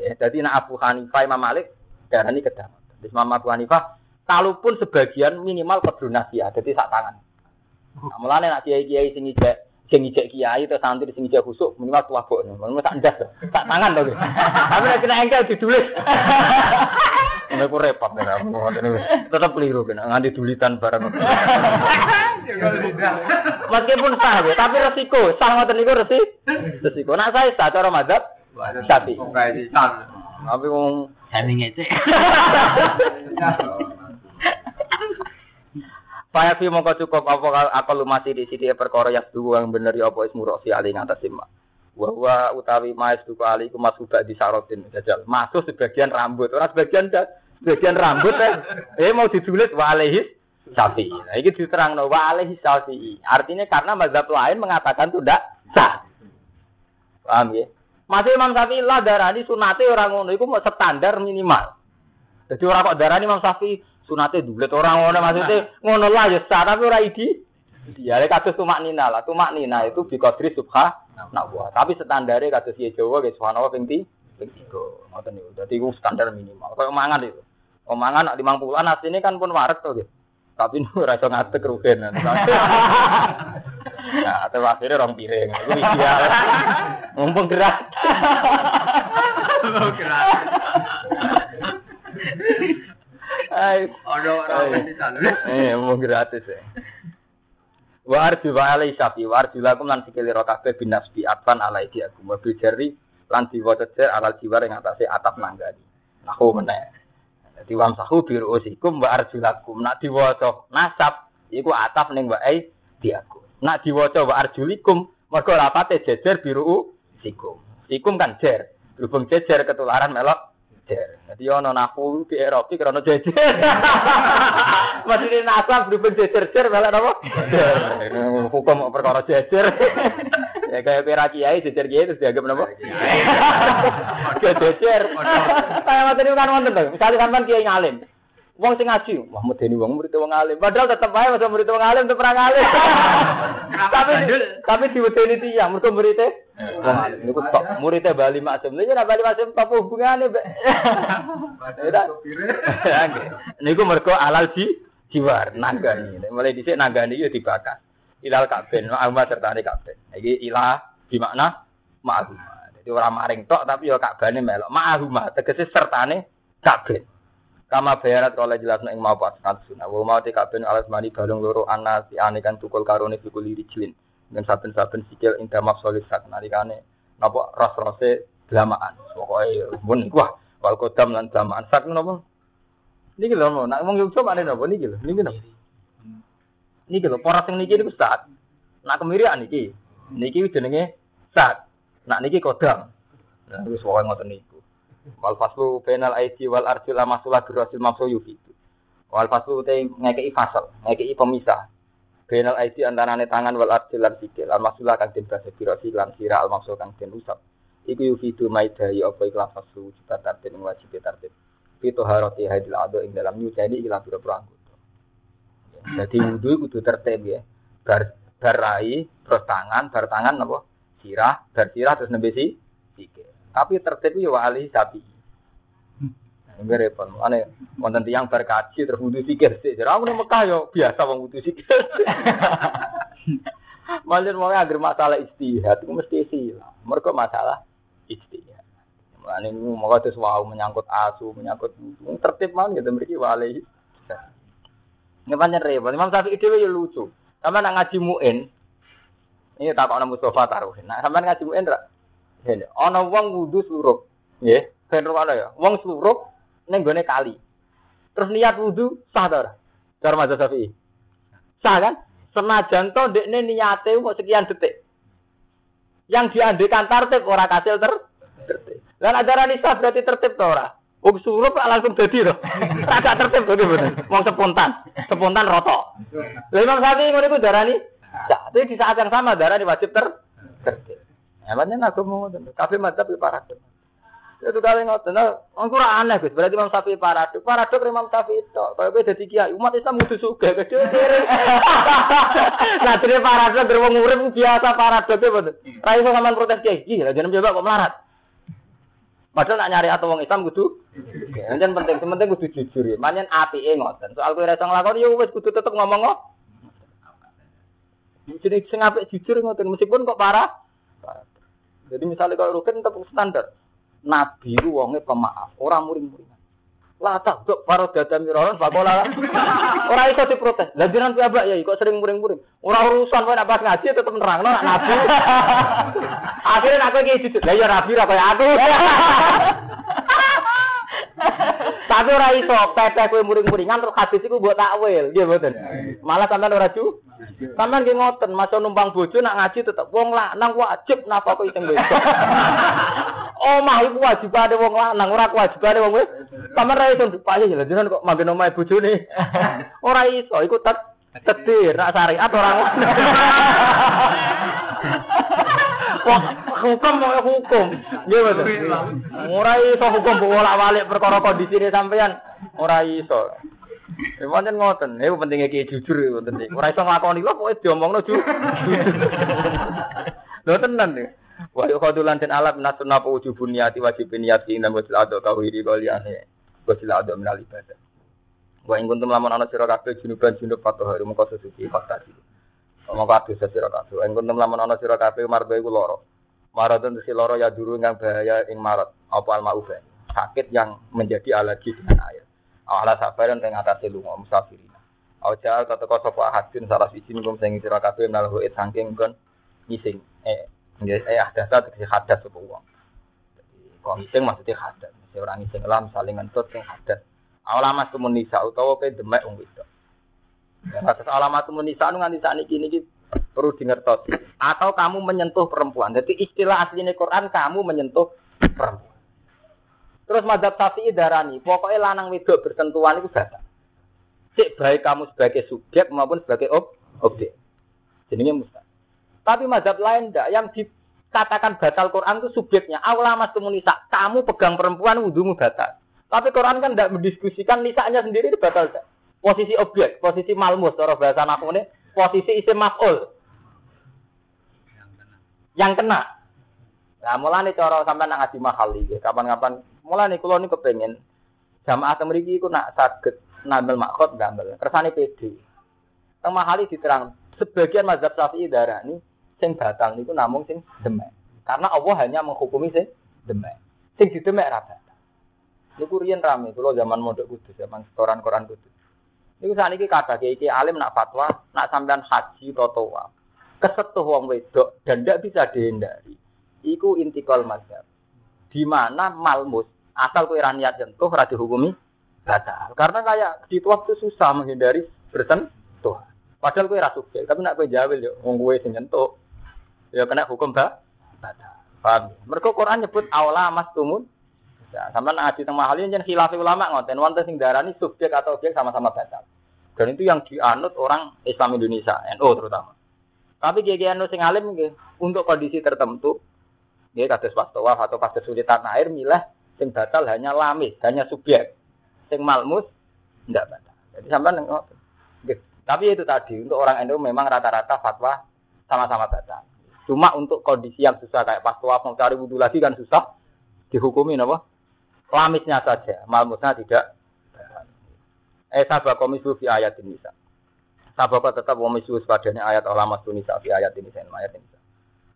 Ya, dadi nek Abu Hanifah Imam Malik darani kedamaian. Terus Imam Abu Hanifah kalaupun sebagian minimal kudu nasihat, jadi sak tangan. Nah, mulane nak kiai-kiai sing ijek sing ijek kiai atau santri sing ijek khusuk minimal tuwa kok. Minimal tak ndas, tak tangan to. Tapi nek kena engkel ditulis. Ini aku repot ya, tetap keliru kena nganti dulitan barang. Meskipun sah ya, tapi resiko, sah ngoten niku resi, resiko. Nak saya sah cara madzhab Syafi'i. Tapi wong Saya ngecek. Paya fi mongko cukup apa akal masih di sini perkara yang dua yang bener ya apa ismu roksi ali ngatas sima. Wa utawi mais duku ali ku masuk di sarotin jajal. Masuk sebagian rambut, orang sebagian sebagian rambut eh. Eh mau ditulis wa alaihi Syafi'i. Nah, ini diterangno wa alaihi Syafi'i. Artinya karena mazhab lain mengatakan tidak sah. Paham ya? Masih Imam Syafi'i lah darani sunate orang ngono iku mau standar minimal. Jadi orang kok darani Imam Syafi'i sunate dulet orang ngono maksudnya ngono lah ya sah tapi ora idi. Dia kados tumak nina lah, tumak nina itu bi qadri nah wah. Tapi standare kados ye Jawa ge subhanallah ping ti ping 3. Ngoten niku. Dadi iku standar minimal. Kayak mangan itu. Omangan nak 50-an asline kan pun warak to. Tapi ora iso ngadeg rugen. Nah, atau akhirnya orang piring. Itu ideal. Mumpung gerak. Mau gerak. Ono orang di sana. eh, mau gratis ya. Wa arju wa alai syafi wa arju lakum lan sikili ro kabeh binasbi atfan alai di aku mobil jari lan diwaca jer alal jiwar ing atase atap nanggani. Aku meneh. Dadi wam sahu biru usikum wa arju lakum nak diwaca nasab iku atap ning wa ai di aku. Nak diwaca wa arjulikum mergo rapate jejer biru usikum. Sikum kan jer. Berhubung jejer ketularan melok jejer. Jadi ono naku di Eropa karena jejer. Maksudnya nasab berhubung jejer-jejer melok apa? Jejer. Hukum perkara jejer. ya kayak pira kiai jejer kiai terus dianggap apa? Kayak jejer. Kayak waktu itu kan wonten tuh. Misalnya sampean kiai ngalim. Wong sing ngaji, wah medeni wong murid wong alim. Padahal tetep wae masa murid wong alim tetep ora ngalim. tapi tapi diwedeni tiyang mergo muridé wong alim. Niku tok muridé Bali Maksum. Lha ora Bali Maksum apa hubungane, Mbak? Ya. Niku mergo alal ji jiwar nagani. Mulai dhisik nagani yo dibakar. Ilal kabin, ma'ahuma sertane kabin. Iki ilah di makna. Jadi ora maring tok tapi yo kabane melok. Ma'ahuma tegese sertane kabin. Kama bayarat kalau jelas ing mau pas sunah. Wa mau te kabin alas mani balung loro ana si ane kan tukul karone fikul rijlin. Dan saben-saben sikil ing damak solisat nalikane napa ras-rase delamaan. Pokoke mun wah wal kodam lan delamaan sak napa? Niki lho mau nak wong Yogyakarta mana napa niki lho. Niki napa? Niki lho poros sing niki niku saat. Nak kemirian niki. Niki jenenge saat. Nak niki kodam. Nah wis pokoke ngoten niku. Wal faslu bainal aidi wal arjul amasulah birasil mamsu yufidu. Wal faslu te ngekei fasal, ngekei pemisah. Bainal aidi antarane tangan wal arjul lan sikil. Al masulah kang den basa birasil lan sira al mamsu kang den usap. Iku yufidu maidai apa ikhlas faslu juta tartib ing wajib tartib. Pito haroti hadil ado ing dalam nyucani ilang pira-pira anggota. Jadi wudu kudu tertib ya. Bar barai terus tangan, bar tangan apa? Sirah, bar sirah terus nembe si sikil. Tapi tertib yo ahli sapi. Ini repot. Ane wonten tiyang berkaji terus wudu sikir sik. Jadi aku Mekah yo biasa wong wudu sikir. Malah mau agar masalah istihad itu mesti silang. Mereka masalah istihad. Mulane mau terus wau menyangkut asu, menyangkut tertib man gitu mriki wali. Ini pancen repot. Imam Syafi'i dhewe yo lucu. Sama nak ngaji muin. Ini tak kok Mustafa taruhin. Nah, sampean ngaji muin ra? Ini, ana wong wudu sluruk. Nggih, ben ana ya. Wong sluruk ning gone kali. Terus niat wudu sah ta ora? Cara mazhab Syafi'i. Sah kan? Senajan to ndekne niate kok sekian detik. Yang diandekan tertib ora kasil ter tertib. Lan ajaran sah berarti tertib to ora? Wong surup langsung dadi to. Agak tertib to bener. Wong spontan, spontan roto. Lah Imam Syafi'i ngono iku darani sah. Tapi di saat yang sama darani wajib ter tertib. Emangnya aku mau ngoten. Kabeh madzhab ya para Itu kali ngoten. Nah, Engko aneh Gus. Berarti Imam Syafi'i paradok. Paradok Imam Syafi'i itu. Kalau kowe dadi kiai, umat Islam kudu sugih kiri. Nah, dene paradok der wong urip biasa paradok betul. Ra iso sampean protes kiai. Ih, lha jeneng kok melarat. Padahal nak nyari atau wong Islam kudu Jangan penting, penting kudu jujur ya. Manyen apike ngoten. Soal kowe ra iso nglakoni ya wis kudu tetep ngomong kok. Jadi sing apik jujur ngoten meskipun kok parah. Jadi misalnya kalau rugen tetap standar. Nabi ku wonge pemaaf, ora muring-muringan. Lah tak kok paro dada miroran bakola. Ora iso diprotes. Lah jenengan piyambak ya kok sering muring-muring. Ora urusan kowe nek pas ngaji tetep nerangno nak nabi. Akhirnya aku iki jujur. Lah ya nabi ra kaya aku. Tapi ora iso pepeh kowe muring-muringan terus hadis iku mbok takwil, nggih mboten. Malah sampean ora ju. Sampean nggih ngoten, maca numpang bojo nak ngaji tetep wong lanang wajib napa kok iseng wedok. Omah iku wajibane wong lanang, ora kewajibane wong wedok. Sampeyan ra iso dipayu lha jenengan kok manggen omahe bojone. Ora iso, iku tet tetir nak syariat ora ngono. Wah, hukum mau hukum. Nggih betul. Ora iso hukum bolak-balik perkara kondisine sampean. Ora iso. Pancen ngoten. Iku pentinge ki jujur iku penting. Ora iso nglakoni kok pokoke diomongno ju. Lho tenan nih. Wa yuqadulan den alat nasun napa ujubun niati wajib niat ing nang wajib ado tauhid kaliane. Wajib ado minal ibadah. Wa ing kuntum lamun ana sira kabeh junuban junub fatohari mengko suci kota iki. Mongko adu sira kabeh. Ing kuntum lamun ana sira kabeh marba iku lara. Maradun si loro ya duru yang bahaya ing marat apa al maufa. Sakit yang menjadi alergi dengan air. Ala sabaran teng atase lunga musafirin. Aja kata sapa hadin salah siji ngum sing sira kabeh nalhu it saking kon ngising. Eh eh hadas tegese hadas wong. Jadi kok ngising maksudnya hadas. Mesti ora ngising lah saling ngentut sing hadas. Alamat kemunisa utawa pe demek wong wedok. Ya, atas alamat kemunisa nu nganti sakniki niki perlu dingertos. Atau kamu menyentuh perempuan. Jadi istilah aslinya Quran kamu menyentuh perempuan. Terus madhab syafi'i darani, pokoknya lanang wedok bersentuhan itu batal. Cek baik kamu sebagai subjek maupun sebagai ob objek. Jadinya mustahil. Tapi madhab lain enggak, yang dikatakan batal Quran itu subjeknya. Allah mas nisa, kamu pegang perempuan wudhumu batal. Tapi Quran kan tidak mendiskusikan nisanya sendiri itu batal. Enggak? Posisi objek, posisi malmus, cara bahasa naku ini, posisi isim maf'ul. Yang kena. Nah, mulai cara sampai nak ngaji mahal. Kapan-kapan mulai kula niku kepengin jamaah temriki iku nak saged nambel makhot nambel. Kersane PD. Teng mahali diterang sebagian mazhab Syafi'i darani sing batal niku namung sing demek. Karena Allah hanya menghukumi sing demek. Sing didemek ra batal. Niku riyen rame kula zaman mondok kudus, zaman setoran Quran kudus. Niku sakniki kata iki alim nak fatwa, nak sampean haji atau kesetuh wong wedok dan tidak bisa dihindari. Iku intikal mazhab. Di mana malmus asal kowe ra niat sentuh ora dihukumi batal. Karena kayak di waktu susah menghindari bersentuh. Padahal kowe ra sugih, tapi nak kowe jawil yo wong kowe sing ya kena hukum ba batal. Paham? Mergo Quran nyebut aula mas tumun. Ya, sama ngaji teng mahal ini khilaf ulama ngoten wonten sing darani subjek atau objek sama-sama batal. Dan itu yang dianut orang Islam Indonesia, NU terutama. Tapi kiai anu sing alim untuk kondisi tertentu kados pas tawaf atau pas kesulitan air milah sing batal hanya lamis, hanya subjek. Sing malmus enggak batal. Jadi sampean. Tapi itu tadi untuk orang NU memang rata-rata fatwa sama-sama batal. Cuma untuk kondisi yang susah kayak pas tawaf mau cari wudhu lagi kan susah dihukumi apa? Lamisnya saja, malmusnya tidak. Eh sabak komisu fi ayat ini. Sabab tetap wa misus padane ayat ulama sunisa fi ayat ini ayat ini.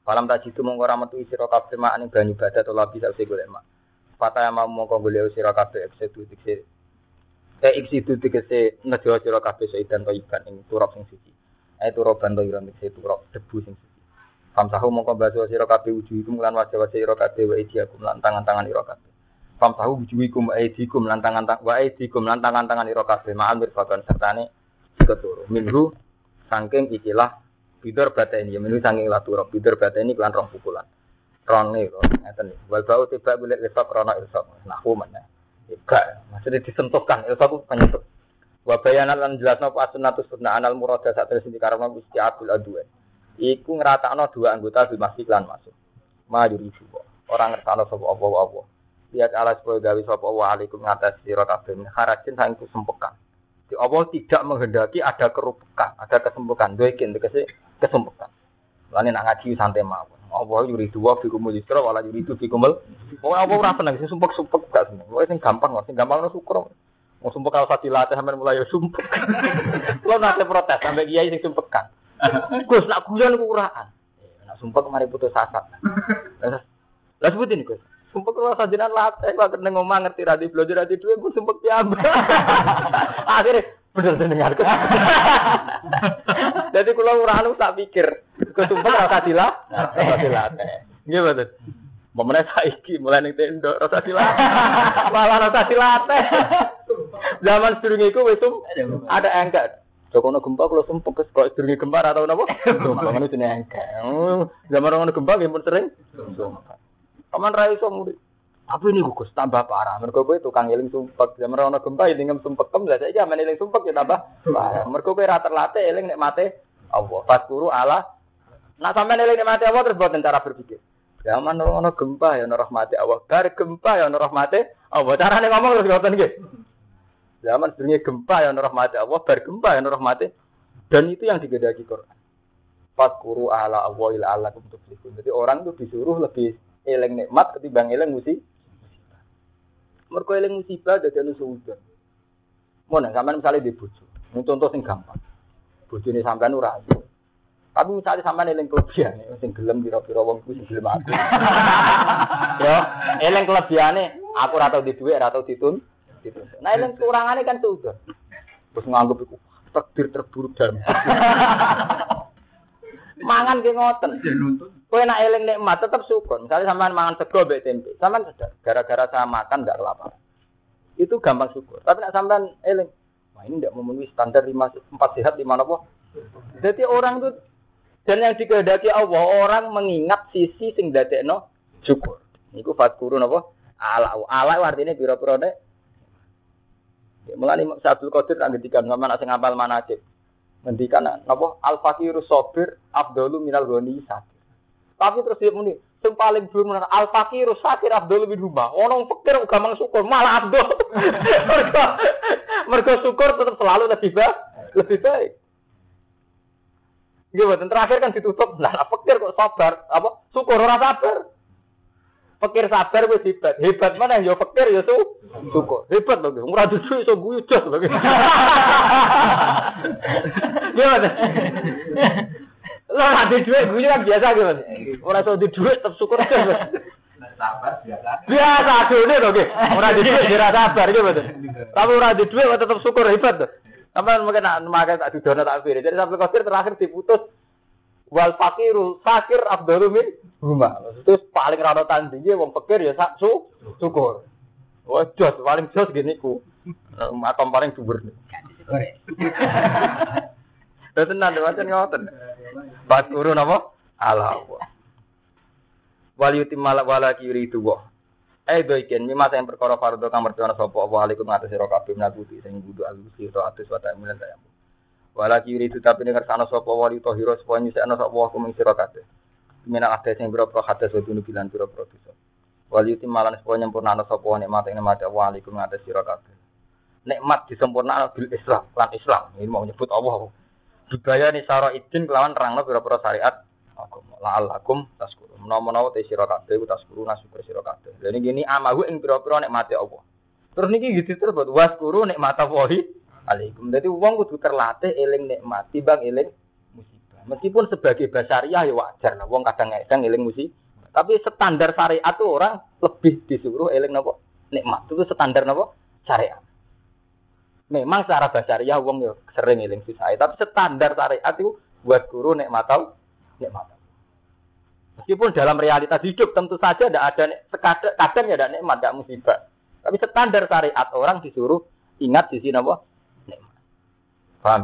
Falam tak jitu metu sira kabeh mak ning banyu badat ora bisa usih golek mak. Fata yang mau mongko golek sira kabeh eksitu dikse. Eh eksitu dikse nejo sira seidan to iban ing turap sing suci. Eh turaban ira dikse turap debu sing suci. Famsahu mongko baso sira kabeh wujuhikum lan wajah-wajah sira kabeh wa idiakum lan tangan-tangan ira kabeh. Famsahu wujuhikum wa idikum lan tangan-tangan wa idikum lan tangan-tangan ira kabeh ma'al mirfaqan sertane keturu minhu saking ikilah bidor bata ini minhu saking lah turok bidor bata ini kelan rong pukulan rong nih kok ngeten. Wal bau tiba bulat lepak krono ilsok nah mana enggak maksudnya disentuhkan ilsok itu penyentuh wa bayanat lan jelasno apa sunnatus sunnah anal murada saat terus di karena gusti abdul aduen iku ngeratakno dua anggota bil masjid lan masuk ma yuridu orang ngertakno sapa apa apa. Lihat ala supaya gawe sapa wa alaikum ngatas sira kabeh. Harajin sang kesempekan. Di Allah tidak menghendaki ada kerupukan, ada kesempekan. Doikin tegese kesempekan. Lane nak ngaji santai mawon. Allah yuri dua fikumul yusra wala yuri itu fikumul. Pokoke apa ora seneng sing sumpek-sumpek gak seneng. Pokoke sing gampang sing gampang no syukur. Mau sumpek kalau sati latih sampean mulai sumpek. Lo nate protes sampai kiai sing sumpekan. Gus nak guyon kuraan. Nak sumpek mari putus asa. Lah sebutin Gus. Sumpah kalau sajinan latih, kalau kena ngomong ngerti radi belajar radi dua, gue sumpah piamba. Akhirnya bener dengar Jadi kalau orang tak pikir, gue sumpah rasa sila, rasa sila. Gimana? Pemenang saiki mulai ning tendo rasa silat. Malah rasa silat. Zaman sedurunge iku wis ada engkat. Jokono gempa kalau sumpah kes kok sedurunge gempa atau napa? Sumpah ngono jenenge engkat. Zaman orang gempa nggih pun sering. Sumpah. Paman ra iso murid. Tapi ini gugus tambah parah. Mergo kowe tukang eling sumpek. Zaman ora ono gempa ya ngem sumpek kem lah saiki amen eling sumpek ya tambah parah. Mergo kowe ra terlatih eling nek mate Allah. Fadkuru ala Nah sampean eling nek mate Allah terus boten cara berpikir. Zaman ora ono gempa ya ono rahmate Allah. Bar gempa ya ono rahmate Allah. Carane ngomong terus ngoten nggih. Zaman sedurunge gempa ya ono rahmate Allah, bar gempa ya rahmate. Dan itu yang digedaki Quran. Fadkuru ala Allah ila tuflihun. Jadi orang itu disuruh lebih eling nikmat ketimbang eling musibah. Mergo eling musibah dadi anu suudon. Mun sampean misale di bojo. Contoh sing gampang. Bojone sampean ora ayu. Tapi misalnya sampean eling kelebihane sing gelem pira-pira wong kuwi sing gelem aku. Yo, eling kelebihane aku ora tau di dhuwit, ora tau ditun. Nah eling kurangane kan suudon. Terus nganggep iku takdir terburuk dalam mangan ki ngoten. Kowe nak eling nikmat tetap syukur. Misalnya sampean mangan sego mbek tempe, sampean sadar gara-gara saya makan ndak lapar. Itu gampang syukur. Tapi nak sampean eling, wah ini ndak memenuhi standar lima empat sehat lima apa? Jadi orang itu dan yang dikehendaki Allah orang mengingat sisi sing dadekno syukur. Niku fatkuru napa? Ala ala artinya pira-pira nek Mulane Abdul Qadir tak ngendikan sama sing ngapal manajib. Ngendikan napa al fakiru sabir afdalu minal ghani sakir. Tapi terus dia muni, sing paling belum benar al fakir sakir abdul bin rumah. Orang fakir gampang syukur, malah abdul. mereka, mereka syukur tetap selalu lebih baik, lebih baik. Gimana? Terakhir kan ditutup, nah fakir kok sabar, apa? Syukur orang sabar. Fakir sabar wis hebat. Hebat mana ya fakir ya su syukur. Hebat loh, ora dudu iso guyu jos loh. Gimana? Lo nanti duit gue kan biasa gitu. Orang tuh di duit tetap syukur aja. Sabar biasa. Biasa dulu loh gitu. Orang di duit dia sabar gitu. Tapi orang di duit tetap syukur hebat tuh. Sampai mungkin nak makan tak didono tak pilih. Jadi sampai kosir terakhir diputus wal fakiru fakir abdul min rumah. Terus paling ranotan tinggi wong fakir ya sak su syukur. Wah jos paling jos gini ku. Matom paling subur. Ya. Tenan macam ngoten. Fatkuru napa? Ala Allah. Wal yutimmal wala yuridu wa. Eh do iken mimma sing perkara fardhu kang mertana sapa apa alaikum ngatas sira kabeh nabuti sing kudu alusi to atus wa ta'milan ta yamu. Wala yuridu tapi ning kersane sapa wali tahira sapa nyusekno sapa wa kuming sira kabeh. Minal ada sing boro pro hadas wa dunu bilan boro pro dosa. Wal yutimmalan sapa nyempurnana sapa nikmat ing nikmat wa alaikum ngatas. Nikmat bil Islam lan Islam. Ini mau nyebut Allah. Dibaya ni saro idin kelawan rangno pira-pira syariat agama. La'allakum taskuru. Menawa-menawa te sira kabeh ku taskuru nasyukur sira kabeh. Lha niki ini amahu ing pira-pira nikmate Allah. Terus niki gitu terus buat waskuru nikmat Allahi alaikum. Dadi wong kudu terlatih eling nikmat timbang eling musibah. Meskipun sebagai basariah ya wajar lah wong kadang-kadang eling musibah. Tapi standar syariat tuh orang lebih disuruh eling napa nikmat. Itu standar napa syariat. Memang secara basariah wong yo sering eling susah, tapi standar syariat itu buat guru nek matau nek matau. Meskipun dalam realitas hidup tentu saja tidak ada sekadar kadang ya ada nikmat, tidak musibah. Tapi standar syariat orang disuruh ingat sisi napa nikmat. Paham?